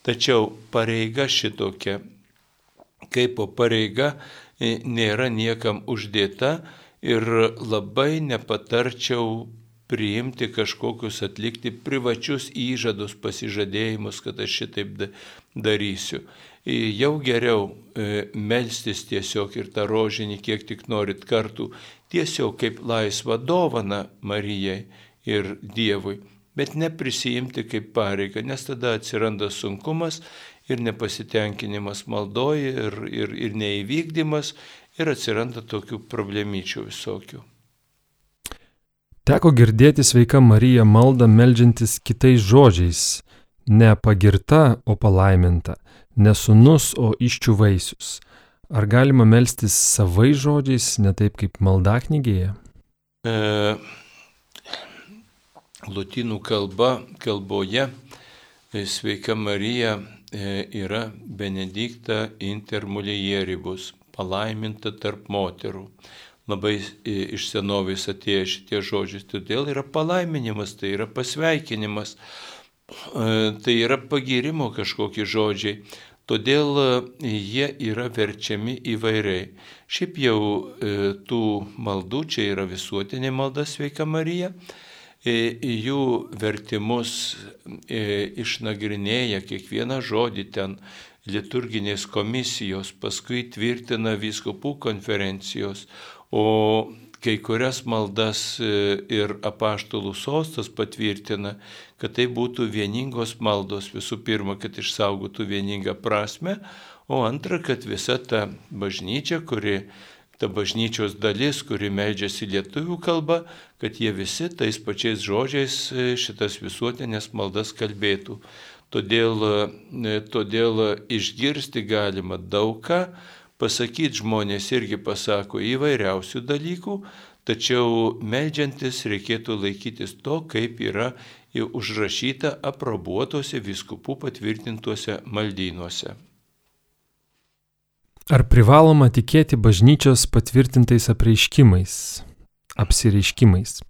tačiau pareiga šitokia kaip pareiga e, nėra niekam uždėta ir labai nepatarčiau priimti kažkokius atlikti privačius įžadus, pasižadėjimus, kad aš šitaip darysiu. E, jau geriau e, melstis tiesiog ir tą rožinį, kiek tik norit kartų, tiesiog kaip laisvą dovaną Marijai ir Dievui, bet neprisijimti kaip pareigą, nes tada atsiranda sunkumas ir nepasitenkinimas maldoji, ir, ir, ir neįvykdymas, ir atsiranda tokių problemyčių visokių. Teko girdėti sveika Marija maldą melžiantis kitais žodžiais - ne pagirta, o palaiminta, ne sunus, o iščių vaisius. Ar galima melstis savai žodžiais, ne taip kaip maldaknygėje? E, Latinų kalba, kalboje e, sveika Marija E, yra Benedikta intermulieribus, palaiminta tarp moterų. Labai e, iš senovės atėjo šitie žodžiai, todėl yra palaiminimas, tai yra pasveikinimas, e, tai yra pagirimo kažkokie žodžiai. Todėl jie yra verčiami įvairiai. Šiaip jau tų maldų, čia yra visuotinė malda sveika Marija, jų vertimus išnagrinėja kiekvieną žodį ten liturginės komisijos, paskui tvirtina vyskupų konferencijos, o kai kurias maldas ir apaštalų sostas patvirtina, kad tai būtų vieningos maldos visų pirma, kad išsaugotų vieningą prasme, o antra, kad visa ta bažnyčia, kuri ta bažnyčios dalis, kuri meldžiasi lietuvių kalba, kad jie visi tais pačiais žodžiais e, šitas visuotinės maldas kalbėtų. Todėl, e, todėl išgirsti galima daug ką, pasakyti žmonės irgi pasako įvairiausių dalykų, tačiau meldžiantis reikėtų laikytis to, kaip yra užrašyta aprobuotose viskupų patvirtintuose maldynuose. Ar privaloma tikėti bažnyčios patvirtintais apreiškimais, apsireiškimais,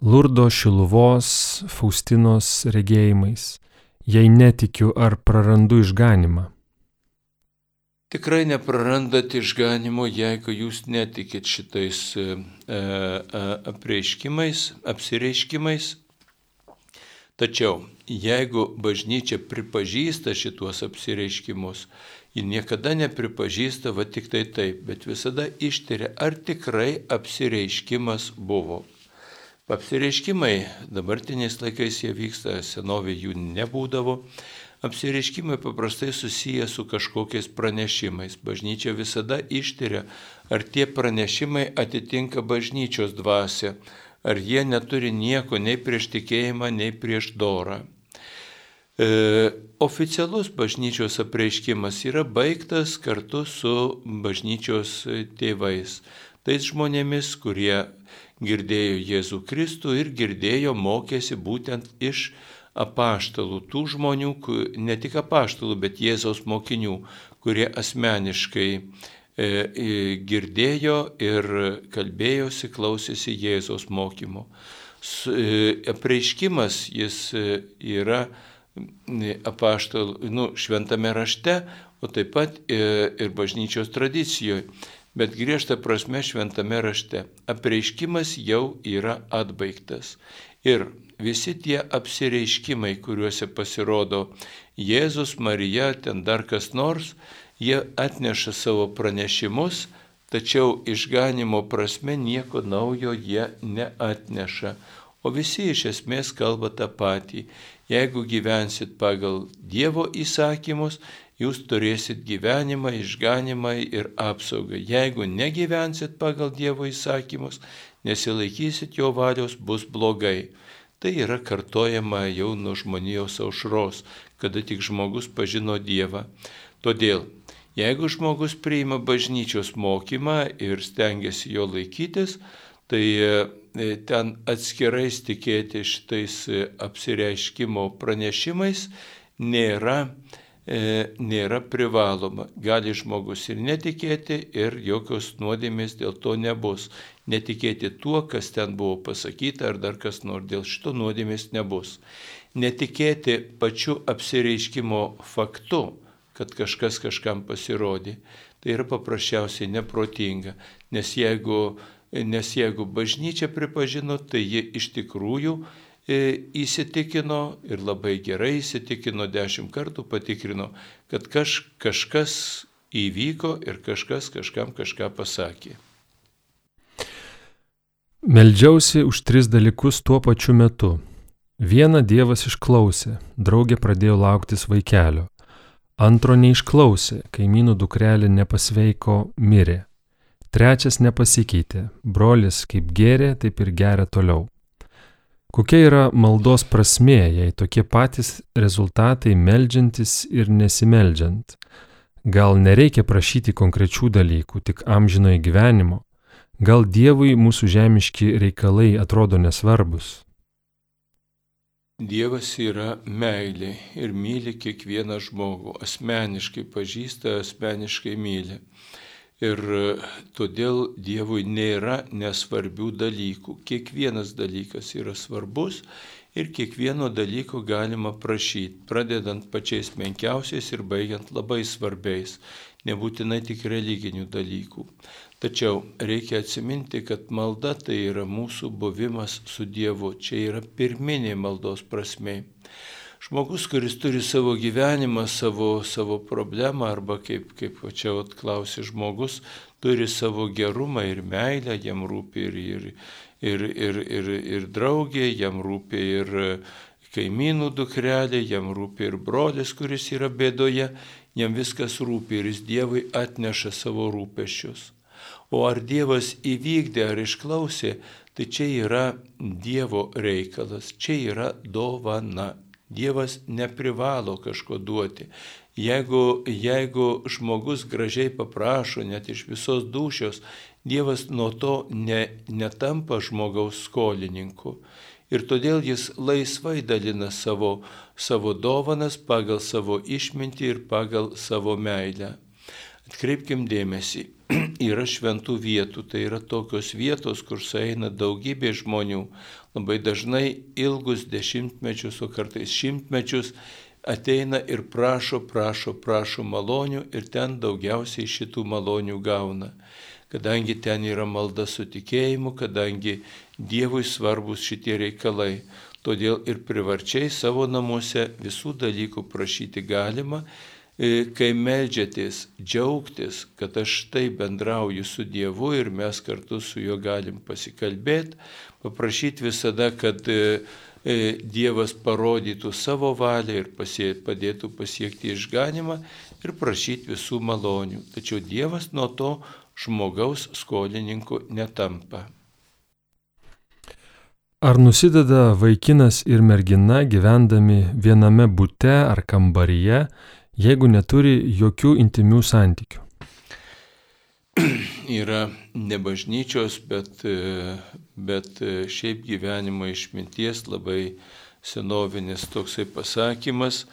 Lurdo Šiluvos, Faustinos regėjimais? Jei netikiu, ar prarandu išganimą? Tikrai neprarandat išganimo, jeigu jūs netikit šitais e, e, apreiškimais, apsireiškimais. Tačiau jeigu bažnyčia pripažįsta šituos apsireiškimus, ji niekada nepripažįsta va tik tai taip, bet visada ištiria, ar tikrai apsireiškimas buvo. Apsireiškimai dabartiniais laikais jie vyksta, senovė jų nebūdavo. Apsireiškimai paprastai susiję su kažkokiais pranešimais. Bažnyčia visada ištiria, ar tie pranešimai atitinka bažnyčios dvasę, ar jie neturi nieko nei prieš tikėjimą, nei prieš dorą. E, oficialus bažnyčios apreiškimas yra baigtas kartu su bažnyčios tėvais, tais žmonėmis, kurie girdėjo Jėzų Kristų ir girdėjo, mokėsi būtent iš apaštalų, tų žmonių, ne tik apaštalų, bet Jėzaus mokinių, kurie asmeniškai E, girdėjo ir kalbėjosi, klausėsi Jėzaus mokymo. E, apreiškimas jis e, yra apaštal, nu, šventame rašte, o taip pat ir bažnyčios tradicijoje. Bet griežta prasme šventame rašte. Apreiškimas jau yra atbaigtas. Ir visi tie apsireiškimai, kuriuose pasirodo Jėzus, Marija, ten dar kas nors, jie atneša savo pranešimus, tačiau išganimo prasme nieko naujo jie neatneša. O visi iš esmės kalba tą patį. Jeigu gyvensit pagal Dievo įsakymus, jūs turėsit gyvenimą, išganimą ir apsaugą. Jeigu negyvensit pagal Dievo įsakymus, nesilaikysit jo valios, bus blogai. Tai yra kartojama jau nuo žmonijos aušros, kada tik žmogus pažino Dievą. Todėl Jeigu žmogus priima bažnyčios mokymą ir stengiasi jo laikytis, tai e, ten atskirais tikėti šitais e, apsireiškimo pranešimais nėra, e, nėra privaloma. Gali žmogus ir netikėti ir jokios nuodėmės dėl to nebus. Netikėti tuo, kas ten buvo pasakyta ar dar kas nors, dėl šito nuodėmės nebus. Netikėti pačiu apsireiškimo faktu kad kažkas kažkam pasirodė. Tai yra paprasčiausiai neprotinga, nes jeigu, nes jeigu bažnyčia pripažino, tai ji iš tikrųjų e, įsitikino ir labai gerai įsitikino, dešimt kartų patikrino, kad kaž, kažkas įvyko ir kažkas kažkam kažką pasakė. Meldžiausi už tris dalykus tuo pačiu metu. Vieną Dievas išklausė, draugė pradėjo lauktis vaikelio. Antro neišklausė, kaimynų dukrelė nepasveiko, mirė. Trečias nepasikeitė, brolis kaip gėrė, taip ir geria toliau. Kokia yra maldos prasmė, jei tokie patys rezultatai meldžiantis ir nesimeldžiant? Gal nereikia prašyti konkrečių dalykų, tik amžinojo gyvenimo? Gal Dievui mūsų žemiški reikalai atrodo nesvarbus? Dievas yra meilė ir myli kiekvieną žmogų, asmeniškai pažįsta, asmeniškai myli. Ir todėl Dievui nėra nesvarbių dalykų. Kiekvienas dalykas yra svarbus ir kiekvieno dalyko galima prašyti, pradedant pačiais menkiausiais ir baigiant labai svarbiais, nebūtinai tik religinių dalykų. Tačiau reikia atsiminti, kad malda tai yra mūsų buvimas su Dievu. Čia yra pirminė maldos prasme. Žmogus, kuris turi savo gyvenimą, savo, savo problemą, arba kaip, kaip čia atklausė žmogus, turi savo gerumą ir meilę, jam rūpi ir, ir, ir, ir, ir, ir draugė, jam rūpi ir kaimynų dukrelė, jam rūpi ir brolis, kuris yra bėdoje, jam viskas rūpi ir jis Dievui atneša savo rūpešius. O ar Dievas įvykdė ar išklausė, tai čia yra Dievo reikalas, čia yra dovana. Dievas neprivalo kažko duoti. Jeigu, jeigu žmogus gražiai paprašo, net iš visos dušios, Dievas nuo to ne, netampa žmogaus skolininku. Ir todėl jis laisvai dalina savo, savo dovanas pagal savo išmintį ir pagal savo meilę. Atkreipkim dėmesį, yra šventų vietų, tai yra tokios vietos, kur sueina daugybė žmonių, labai dažnai ilgus dešimtmečius, o kartais šimtmečius ateina ir prašo, prašo, prašo malonių ir ten daugiausiai šitų malonių gauna. Kadangi ten yra malda su tikėjimu, kadangi Dievui svarbus šitie reikalai. Todėl ir privarčiai savo namuose visų dalykų prašyti galima, e, kai melžiatės, džiaugtis, kad aš štai bendrauju su Dievu ir mes kartu su juo galim pasikalbėti, paprašyti visada, kad e, e, Dievas parodytų savo valią ir pasie, padėtų pasiekti išganimą ir prašyti visų malonių. Tačiau Dievas nuo to žmogaus skolininku netampa. Ar nusideda vaikinas ir mergina gyvendami viename bute ar kambaryje, jeigu neturi jokių intimių santykių? Yra ne bažnyčios, bet, bet šiaip gyvenimo išminties labai senovinis toksai pasakymas,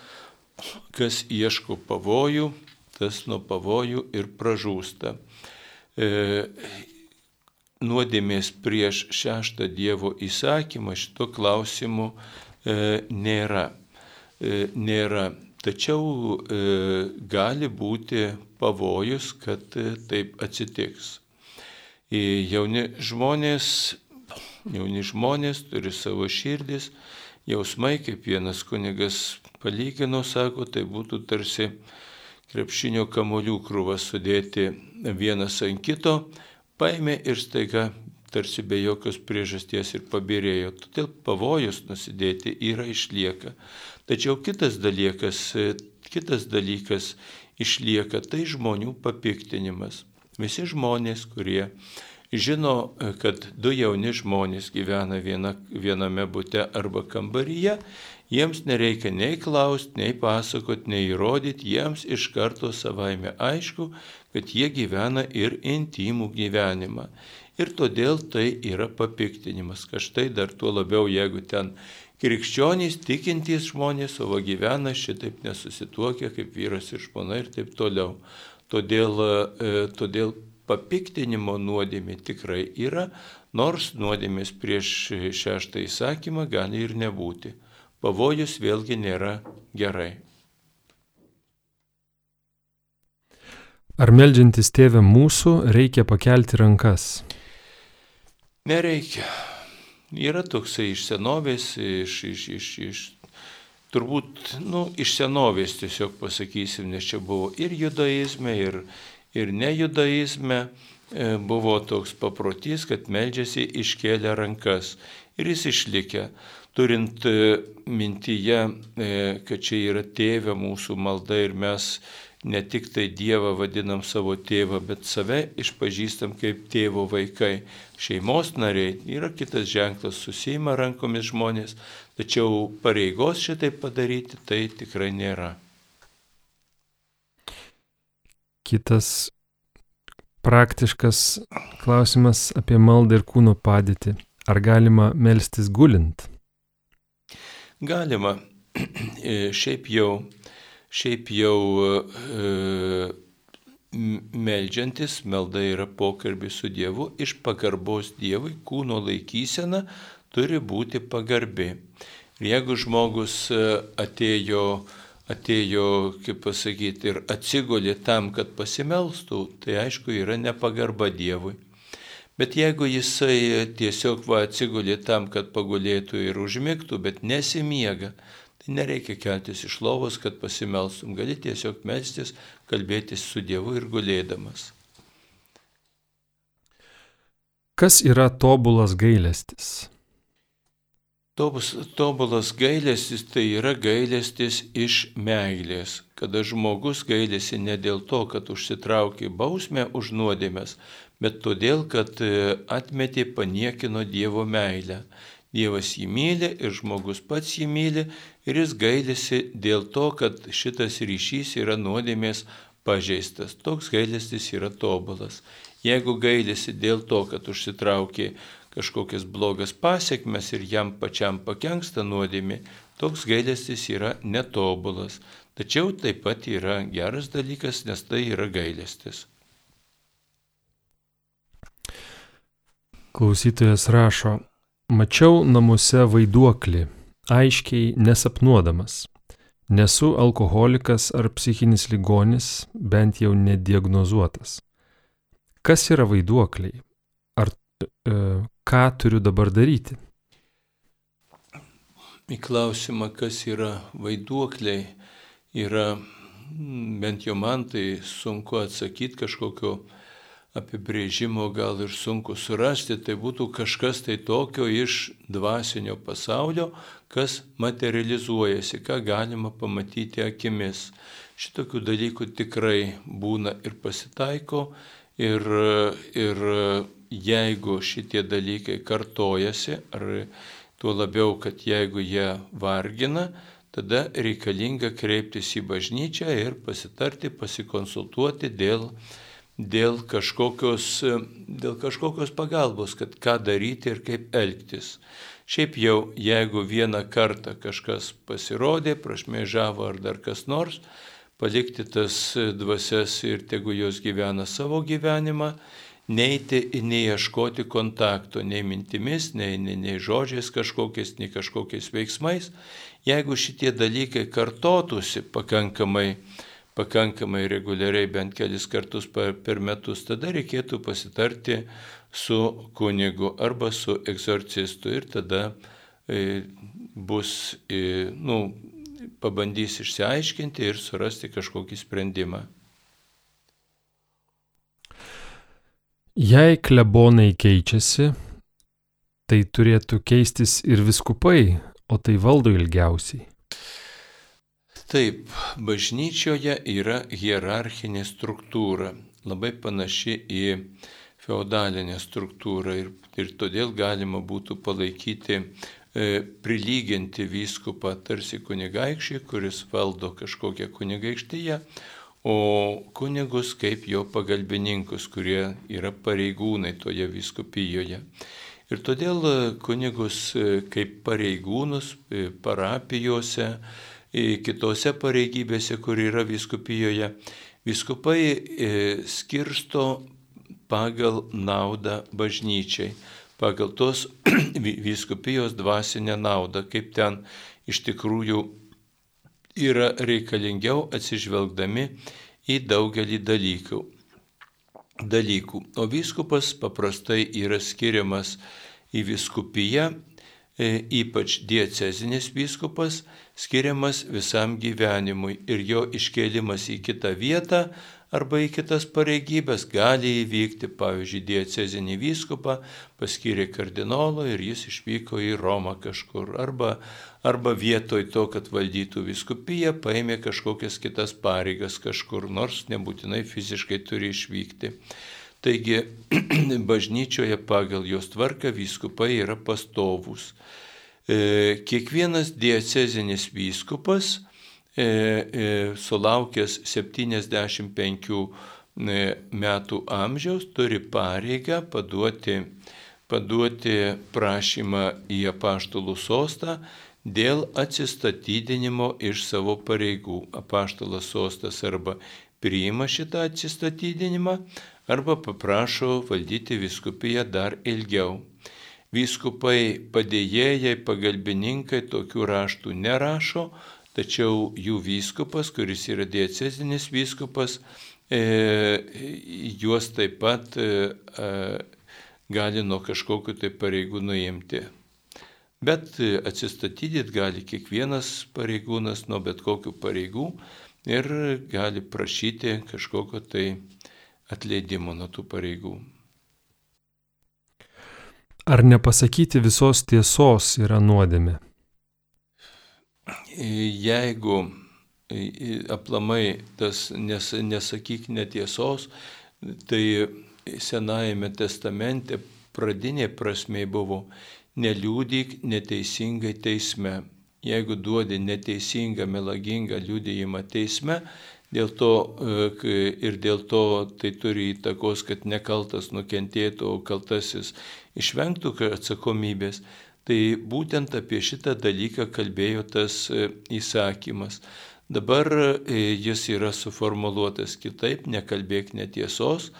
kas ieško pavojų, tas nuo pavojų ir pražūsta. E, nuodėmės prieš šeštą Dievo įsakymą šito klausimu e, nėra. E, nėra. Tačiau gali būti pavojus, kad taip atsitiks. Jauni žmonės, jauni žmonės turi savo širdis, jausmai, kaip vienas kunigas palygino, sako, tai būtų tarsi krepšinio kamolių krūvas sudėti vienas ant kito, paėmė ir staiga tarsi be jokios priežasties ir pabirėjo. Todėl pavojus nusidėti yra išlieka. Tačiau kitas dalykas, kitas dalykas išlieka, tai žmonių papiktinimas. Visi žmonės, kurie žino, kad du jauni žmonės gyvena viena, viename bute arba kambaryje, Jiems nereikia nei klausti, nei pasakoti, nei įrodyti, jiems iš karto savaime aišku, kad jie gyvena ir intimų gyvenimą. Ir todėl tai yra papiktinimas. Kažtai dar tuo labiau, jeigu ten krikščionys, tikintys žmonės, o gyvena šitaip nesusituokia kaip vyras ir žmona ir taip toliau. Todėl, e, todėl papiktinimo nuodėmė tikrai yra, nors nuodėmės prieš šeštą įsakymą gali ir nebūti pavojus vėlgi nėra gerai. Ar melžiantis tėvę mūsų reikia pakelti rankas? Nereikia. Yra toksai iš senovės, iš, iš, iš, iš turbūt, nu, iš senovės tiesiog pasakysim, nes čia buvo ir judaizme, ir, ir nejudaizme e, buvo toks paprotys, kad meldžiasi iškėlę rankas ir jis išlikė turint e, mintyje, e, kad čia yra tėvė mūsų malda ir mes ne tik tai Dievą vadinam savo tėvą, bet save išpažįstam kaip tėvo vaikai. Šeimos nariai yra kitas ženklas, susima rankomis žmonės, tačiau pareigos šitai padaryti tai tikrai nėra. Kitas praktiškas klausimas apie maldą ir kūno padėtį. Ar galima melstis gulint? Galima. E, šiaip jau, šiaip jau e, meldžiantis, melda yra pokalbis su Dievu, iš pagarbos Dievui kūno laikysena turi būti pagarbi. Ir jeigu žmogus e, atėjo, atėjo, kaip pasakyti, ir atsigulė tam, kad pasimelstų, tai aišku yra nepagarba Dievui. Bet jeigu jisai tiesiog va atsigulė tam, kad pagulėtų ir užmigtų, bet nesimiega, tai nereikia keltis iš lovos, kad pasimelstum. Gali tiesiog melstis, kalbėtis su Dievu ir gulėdamas. Kas yra tobulas gailestis? Tobus, tobulas gailestis tai yra gailestis iš meilės, kada žmogus gailėsi ne dėl to, kad užsitraukė bausmę už nuodėmės, bet todėl, kad e, atmetė, paniekino Dievo meilę. Dievas jį myli ir žmogus pats jį myli ir jis gailisi dėl to, kad šitas ryšys yra nuodėmės pažeistas. Toks gailestis yra tobulas. Jeigu gailisi dėl to, kad užsitraukė kažkokias blogas pasiekmes ir jam pačiam pakenksta nuodėmė, toks gailestis yra netobulas. Tačiau taip pat yra geras dalykas, nes tai yra gailestis. Klausytojas rašo, mačiau namuose vaiduoklį, aiškiai nesapnuodamas. Nesu alkoholikas ar psichinis ligonis, bent jau nediagnozuotas. Kas yra vaiduokliai? Ar e, ką turiu dabar daryti? į klausimą, kas yra vaiduokliai, yra bent jau man tai sunku atsakyti kažkokio apibrėžimo, gal ir sunku surasti, tai būtų kažkas tai tokio iš dvasinio pasaulio, kas materializuojasi, ką galima pamatyti akimis. Šitokių dalykų tikrai būna ir pasitaiko, ir, ir jeigu šitie dalykai kartojasi, ar tuo labiau, kad jeigu jie vargina, tada reikalinga kreiptis į bažnyčią ir pasitarti, pasikonsultuoti dėl, dėl, kažkokios, dėl kažkokios pagalbos, kad ką daryti ir kaip elgtis. Šiaip jau, jeigu vieną kartą kažkas pasirodė, prašmėžavo ar dar kas nors, palikti tas dvasias ir tegu jos gyvena savo gyvenimą, neiti ir neieškoti kontakto nei mintimis, nei, nei, nei žodžiais kažkokiais, nei kažkokiais veiksmais, Jeigu šitie dalykai kartotųsi pakankamai, pakankamai reguliariai, bent kelis kartus per, metus, tada reikėtų pasitarti su kunigu arba su egzorcistu ir tada e, bus, e, nu, pabandys išsiaiškinti ir surasti kažkokį sprendimą. Jei klebonai keičiasi, tai turėtų keistis ir viskupai, o tai valdo ilgiausiai. Taip, bažnyčioje yra hierarchinė struktūra, labai panaši į feudalinę struktūrą ir, ir todėl galima būtų palaikyti, e, prilyginti vyskupą tarsi kunigaikščiai, kuris valdo kažkokią kunigaikštyje, o kunigus kaip jo pagalbininkus, kurie yra pareigūnai toje vyskupijoje. Ir todėl e, kunigus e, kaip pareigūnus e, parapijose, kitose pareigybėse, kur yra viskupijoje, viskupai skirsto pagal naudą bažnyčiai, pagal tos viskupijos dvasinę naudą, kaip ten iš tikrųjų yra reikalingiau atsižvelgdami į daugelį dalykų dalykų. O vyskupas paprastai yra skiriamas į viskupiją, e, ypač diecezinis vyskupas, skiriamas visam gyvenimui ir jo iškelimas į kitą vietą arba į kitas pareigybės gali įvykti, pavyzdžiui, diecezinį vyskupą paskyrė kardinolo ir jis išvyko į Romą kažkur, arba, arba vietoj to, kad valdytų viskupiją, paėmė kažkokias kitas pareigas kažkur, nors nebūtinai fiziškai turi išvykti. Taigi bažnyčioje pagal jos tvarką vyskupai yra pastovūs. E, kiekvienas diecezinis vyskupas E, e, sulaukęs 75 e, metų amžiaus turi pareigą paduoti, paduoti prašymą į apaštalų sostą dėl atsistatydinimo iš savo pareigų. Apaštalas sostas arba priima šitą atsistatydinimą, arba paprašo valdyti viskupiją dar ilgiau. Vyskupai padėjėjai, pagalbininkai tokių raštų nerašo, tačiau jų vyskupas, kuris yra diecezinis vyskupas, e, juos taip pat e, e, gali nuo kažkokiu tai pareigų nuimti. Bet atsistatydyti gali kiekvienas pareigūnas nuo bet kokių pareigų ir gali prašyti kažkokio tai atleidimo nuo tų pareigų. Ar nepasakyti visos tiesos yra nuodėmė? jeigu aplamai tas nes, nesakyk netiesos, tai Senajame testamente pradinė prasme buvo neliūdyk neteisingai teisme. Jeigu duodi neteisingą, melagingą liūdėjimą teisme, dėl to e, ir dėl to tai turi įtakos, kad nekaltas nukentėtų, o kaltasis išvengtų atsakomybės, Tai būtent apie šitą dalyką kalbėjo tas e, įsakymas. Dabar e, jis yra suformuoluotas kitaip, nekalbėk netiesos,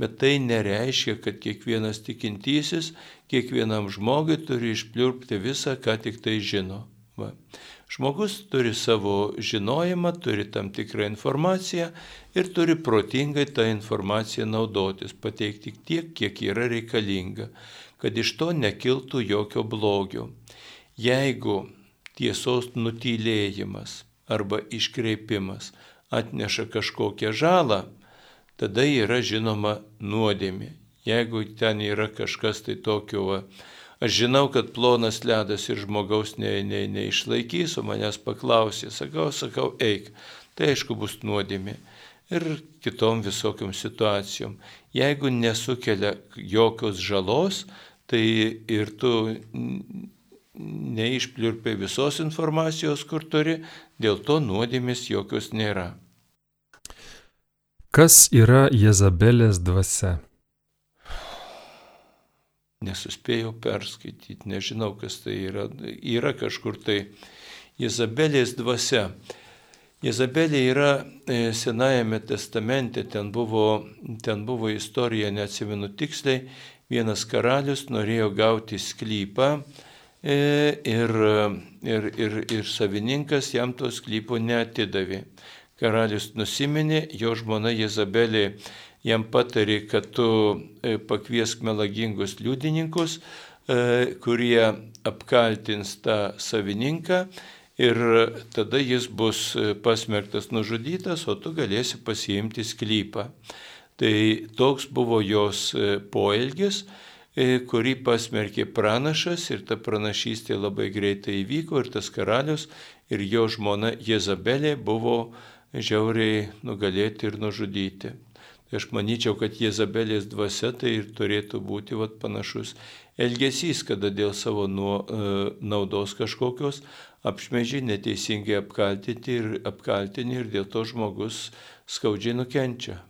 bet tai nereiškia, kad kiekvienas tikintysis, kiekvienam žmogui turi išpliurpti visą, ką tik tai žino. Va. Žmogus turi savo žinojimą, turi tam tikrą informaciją ir turi protingai tą informaciją naudotis, pateikti tiek, kiek yra reikalinga kad iš to nekiltų jokio blogio. Jeigu tiesos nutylėjimas arba iškreipimas atneša kažkokią žalą, tada yra žinoma nuodėmė. Jeigu ten yra kažkas tai tokio, va, aš žinau, kad plonas ledas ir žmogaus ne, ne, neišlaikys, o manęs paklausė, sakau, sakau, eik, tai aišku bus nuodėmė. Ir kitom visokiom situacijom. Jeigu nesukelia jokios žalos, tai ir tu neišpliurpė visos informacijos, kur turi, dėl to nuodėmės jokios nėra. Kas yra Jezabelės dvasia? Nesuspėjau perskaityti, nežinau, kas tai yra. Yra kažkur tai Jezabelės dvasia. Jezabelė yra e, Senajame testamente, ten buvo, ten buvo istorija, neatsimenu tiksliai, vienas karalius norėjo gauti sklypą e, ir, ir, ir, ir savininkas jam to sklypo neatidavė karalius nusiminė, jo žmona Jezabelė jam patarė, kad tu e, pakviesk melagingus liudininkus, e, kurie apkaltins tą savininką ir tada jis bus e, pasmerktas nužudytas, o tu galėsi pasiimti sklypą. Tai toks buvo jos poelgis, kurį pasmerkė pranašas ir ta pranašystė labai greitai įvyko ir tas karalius ir jo žmona Jezabelė buvo žiauriai nugalėti ir nužudyti. Aš manyčiau, kad Jezabelės dvasia tai ir turėtų būti vat, panašus elgesys, kada dėl savo nuo, e, naudos kažkokios apšmežiai neteisingai apkaltinti ir apkaltini ir dėl to žmogus skaudžiai nukenčia.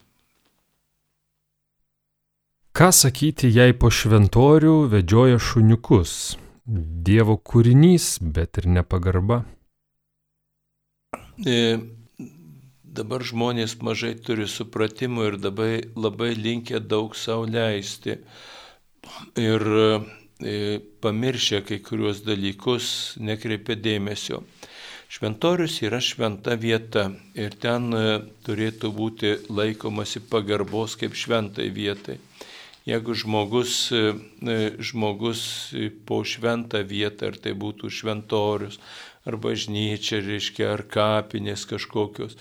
Ką sakyti, jei po šventorių vedžioja šuniukus? Dievo kūrinys, bet ir nepagarba. E, dabar žmonės mažai turi supratimo ir labai, labai linkia daug savo leisti. Ir e, pamiršę kai kuriuos dalykus, nekreipia dėmesio. Šventorius yra šventa vieta ir ten e, turėtų būti laikomasi pagarbos kaip šventai vietai. Jeigu žmogus, e, žmogus po šventą vietą, ar tai būtų šventorius, ar bažnyčia, reiškia, ar kapinės kažkokios,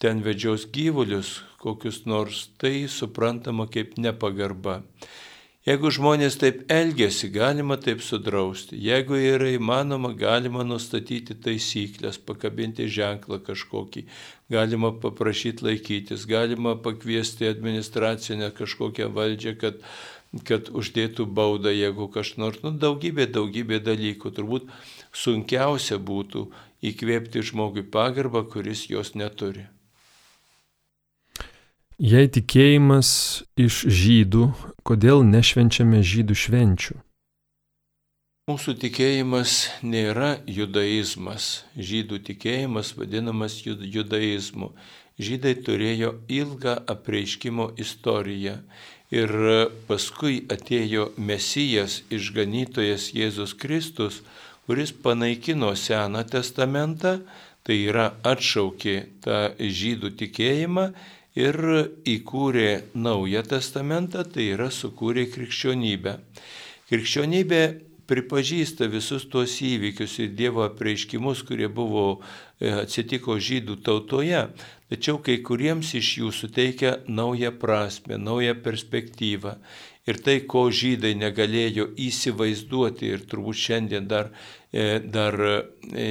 ten vedžios gyvulius kokius nors, tai suprantama kaip nepagarba. Jeigu žmonės taip elgesi, galima taip sudrausti. Jeigu yra įmanoma, galima nustatyti taisyklės, pakabinti ženklą kažkokį, galima paprašyti laikytis, galima pakviesti administracinę kažkokią valdžią, kad, kad uždėtų baudą, jeigu kažnors, nu, daugybė, daugybė dalykų. Turbūt sunkiausia būtų įkvėpti žmogui pagarbą, kuris jos neturi. Jei tikėjimas iš žydų, kodėl nešvenčiame žydų švenčių? Mūsų tikėjimas nėra judaizmas. Žydų tikėjimas vadinamas judaizmu. Žydai turėjo ilgą apreiškimo istoriją. Ir paskui atėjo Mesijas, išganytojas Jėzus Kristus, kuris panaikino Seną testamentą, tai yra atšaukė tą žydų tikėjimą ir įkūrė Naują testamentą, tai yra sukūrė krikščionybę. Krikščionybė pripažįsta visus tuos įvykius ir Dievo apreiškimus, kurie buvo e, atsitiko žydų tautoje, tačiau kai kuriems iš jų suteikia naują prasme, naują perspektyvą. Ir tai, ko žydai negalėjo įsivaizduoti ir turbūt šiandien dar, e, dar e,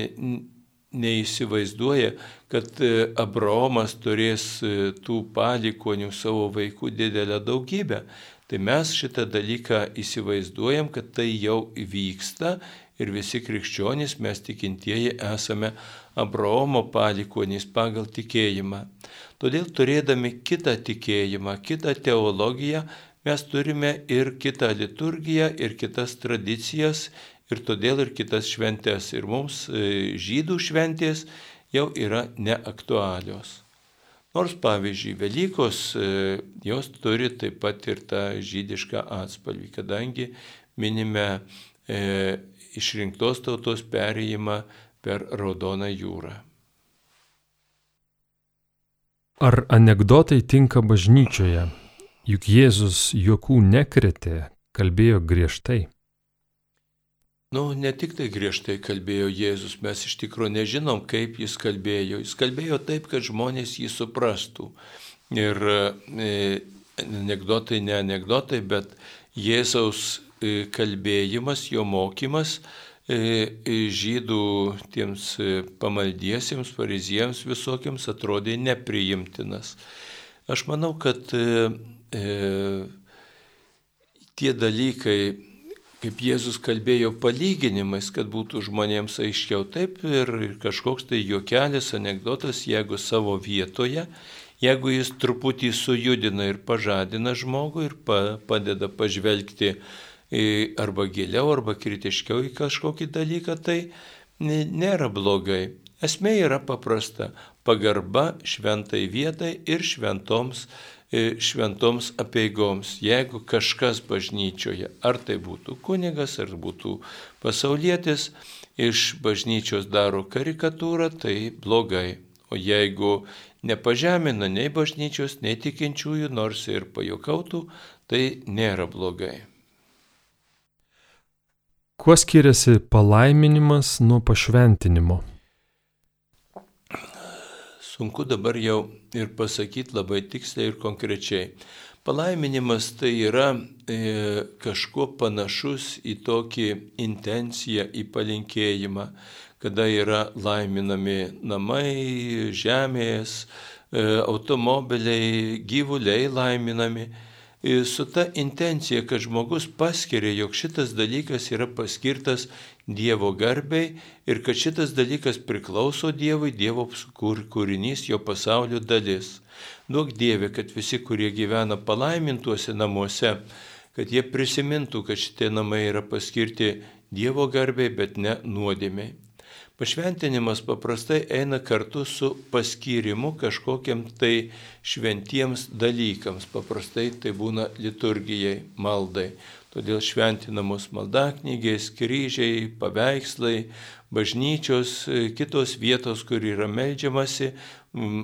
neįsivaizduoja, kad e, Abraomas turės e, tų palikonių savo vaikų didelę daugybę. Tai mes šitą dalyką įsivaizduojam, kad tai jau vyksta ir visi krikščionys, mes tikintieji esame Abraomo palikonys pagal tikėjimą. Todėl turėdami kitą tikėjimą, kitą teologiją, mes turime ir kitą liturgiją, ir kitas tradicijas, ir todėl ir kitas šventės. Ir mums e, žydų šventės jau yra neaktualios. Nors pavyzdžiui, Velykos e, jos turi taip pat ir tą žydišką atspalvį, kadangi minime e, išrinktos tautos perėjimą per Raudoną jūrą. Ar anegdotai tinka bažnyčioje? Juk Jėzus juokų nekretė, kalbėjo griežtai. Nu, ne tik tai griežtai kalbėjo Jėzus, mes iš tikrųjų nežinom, kaip jis kalbėjo. Jis kalbėjo taip, kad žmonės jį suprastų. Ir e, anegdotai, ne anegdotai, bet Jėzaus e, kalbėjimas, jo mokymas e, žydų tiems pamaldiesiems, fariziems visokiems atrodė nepriimtinas. Aš manau, kad e, tie dalykai kaip Jėzus kalbėjo palyginimais, kad būtų žmonėms aiškiau taip ir kažkoks tai juokelis, anegdotas, jeigu savo vietoje, jeigu jis truputį sujudina ir pažadina žmogų ir pa, padeda pažvelgti arba giliau, arba kritiškiau į kažkokį dalyką, tai nėra blogai. Esmė yra paprasta - pagarba šventai vietai ir šventoms šventoms apieigoms. Jeigu kažkas bažnyčioje, ar tai būtų kunigas, ar būtų pasaulietis, iš bažnyčios daro karikatūrą, tai blogai. O jeigu nepažemina nei bažnyčios, nei tikinčiųjų, nors ir pajokautų, tai nėra blogai. Kuo skiriasi palaiminimas nuo pašventinimo? sunku dabar jau ir pasakyti labai tiksliai ir konkrečiai. Palaiminimas tai yra e, kažkuo panašus į tokį intenciją, į palinkėjimą, kada yra laiminami namai, žemės, e, automobiliai, gyvuliai laiminami su ta intencija, kad žmogus paskiria, jog šitas dalykas yra paskirtas Dievo garbiai ir kad šitas dalykas priklauso Dievui, Dievo kūrinys, jo pasaulio dalis. Duok Dieve, kad visi, kurie gyvena palaimintuose namuose, kad jie prisimintų, kad šitie namai yra paskirti Dievo garbiai, bet ne nuodėmiai. Pašventinimas paprastai eina kartu su paskyrimu kažkokiam tai šventiems dalykams. Paprastai tai būna liturgijai, maldai. Todėl šventinamos maldaknygės, kryžiai, paveikslai, bažnyčios, kitos vietos, kur yra melžiamasi,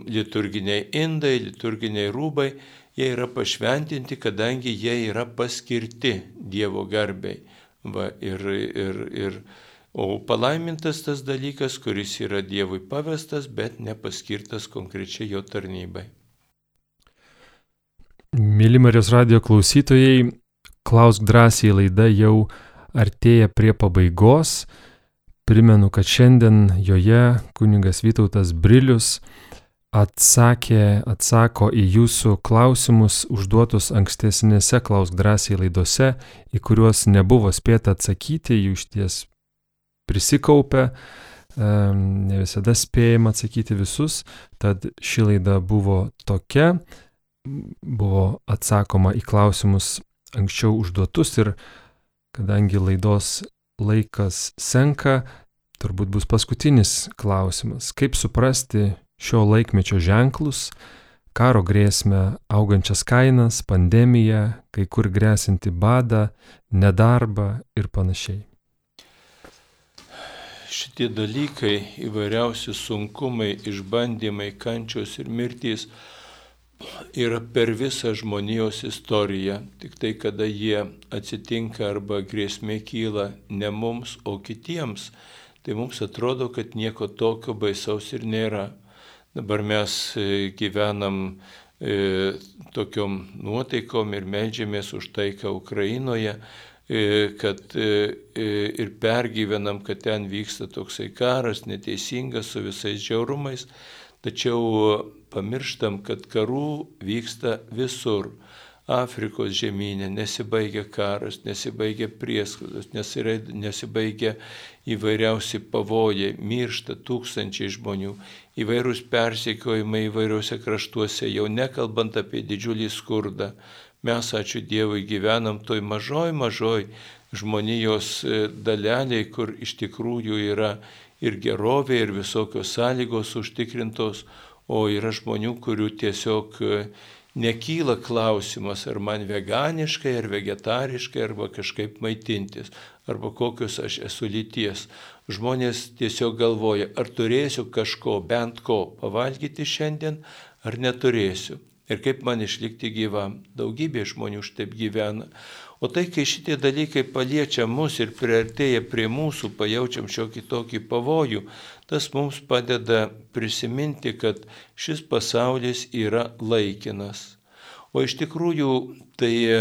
liturginiai indai, liturginiai rūbai, jie yra pašventinti, kadangi jie yra paskirti Dievo garbiai. Va, ir, ir, ir O palaimintas tas dalykas, kuris yra Dievui pavestas, bet nepaskirtas konkrečiai jo tarnybai. Mėly Marijos radio klausytojai, klausk drąsiai laida jau artėja prie pabaigos. Primenu, kad šiandien joje kuningas Vytautas Brilius atsakė, atsako į jūsų klausimus užduotus ankstesnėse klausk drąsiai laidose, į kuriuos nebuvo spėta atsakyti, jų iš ties prisikaupę, ne visada spėjom atsakyti visus, tad ši laida buvo tokia, buvo atsakoma į klausimus anksčiau užduotus ir kadangi laidos laikas senka, turbūt bus paskutinis klausimas. Kaip suprasti šio laikmečio ženklus, karo grėsmę, augančias kainas, pandemiją, kai kur grėsinti badą, nedarbą ir panašiai šitie dalykai, įvairiausi sunkumai, išbandymai, kančios ir mirtys yra per visą žmonijos istoriją. Tik tai, kada jie atsitinka arba grėsmė kyla ne mums, o kitiems, tai mums atrodo, kad nieko tokio baisaus ir nėra. Dabar mes e, gyvenam e, tokiom nuotaikom ir medžiamės už taiką Ukrainoje, E, kad e, ir pergyvenam, kad ten vyksta toksai karas, neteisingas su visais žiaurumais, tačiau pamirštam, kad karų vyksta visur. Afrikos žemynė nesibaigia karas, nesibaigia prieskaudos, nesibaigia įvairiausi pavojai, miršta tūkstančiai žmonių, įvairūs persekiojimai įvairiuose kraštuose, jau nekalbant apie didžiulį skurdą, mes, ačiū Dievui, gyvenam toj mažoj, mažoj žmonijos e, daleliai, kur iš tikrųjų yra ir gerovė, ir visokios sąlygos užtikrintos, o yra žmonių, kurių tiesiog e, nekyla klausimas, ar man veganiškai, ar vegetariškai, arba kažkaip maitintis, arba kokius aš esu lyties. Žmonės tiesiog galvoja, ar turėsiu kažko, bent ko pavalgyti šiandien, ar neturėsiu ir kaip man išlikti gyvam. Daugybė žmonių šitaip gyvena. O tai, kai šitie dalykai paliečia mus ir priartėja prie mūsų, pajaučiam šiokį tokį pavojų, tas mums padeda prisiminti, kad šis pasaulis yra laikinas. O iš tikrųjų tai e,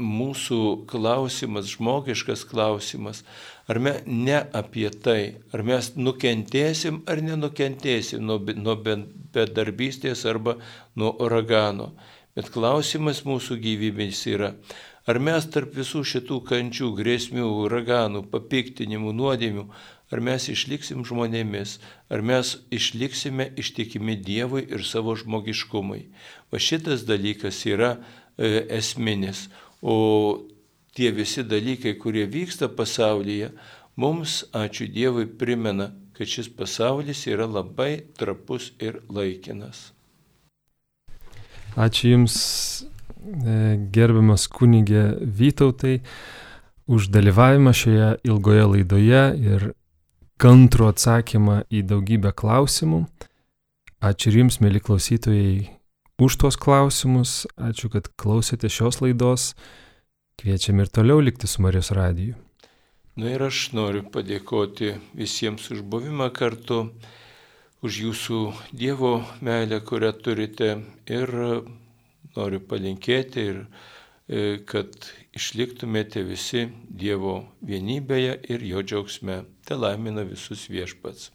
mūsų klausimas, žmogiškas klausimas, ar mes ne apie tai, ar mes nukentėsim ar nenukentėsim nuo, nuo bedarbystės arba nuo uragano. Bet klausimas mūsų gyvybės yra, Ar mes tarp visų šitų kančių, grėsmių, uraganų, papiktinimų, nuodėmių, ar mes išliksim žmonėmis, ar mes išliksime ištikimi Dievui ir savo žmogiškumui. Va šitas dalykas yra e, esminis. O tie visi dalykai, kurie vyksta pasaulyje, mums, ačiū Dievui, primena, kad šis pasaulis yra labai trapus ir laikinas. Ačiū Jums E, gerbiamas kunigė Vytautai, už dalyvavimą šioje ilgoje laidoje ir kantrų atsakymą į daugybę klausimų. Ačiū ir Jums, mėly klausytojai, už tuos klausimus. Ačiū, kad klausėte šios laidos. Kviečiam ir toliau likti su Marijos radiju. Na ir aš noriu padėkoti visiems už buvimą kartu, už jūsų Dievo meilę, kurią turite ir noriu palinkėti ir e, kad išliktumėte visi Dievo vienybėje ir jo džiaugsme. Te laimina visus viešpats.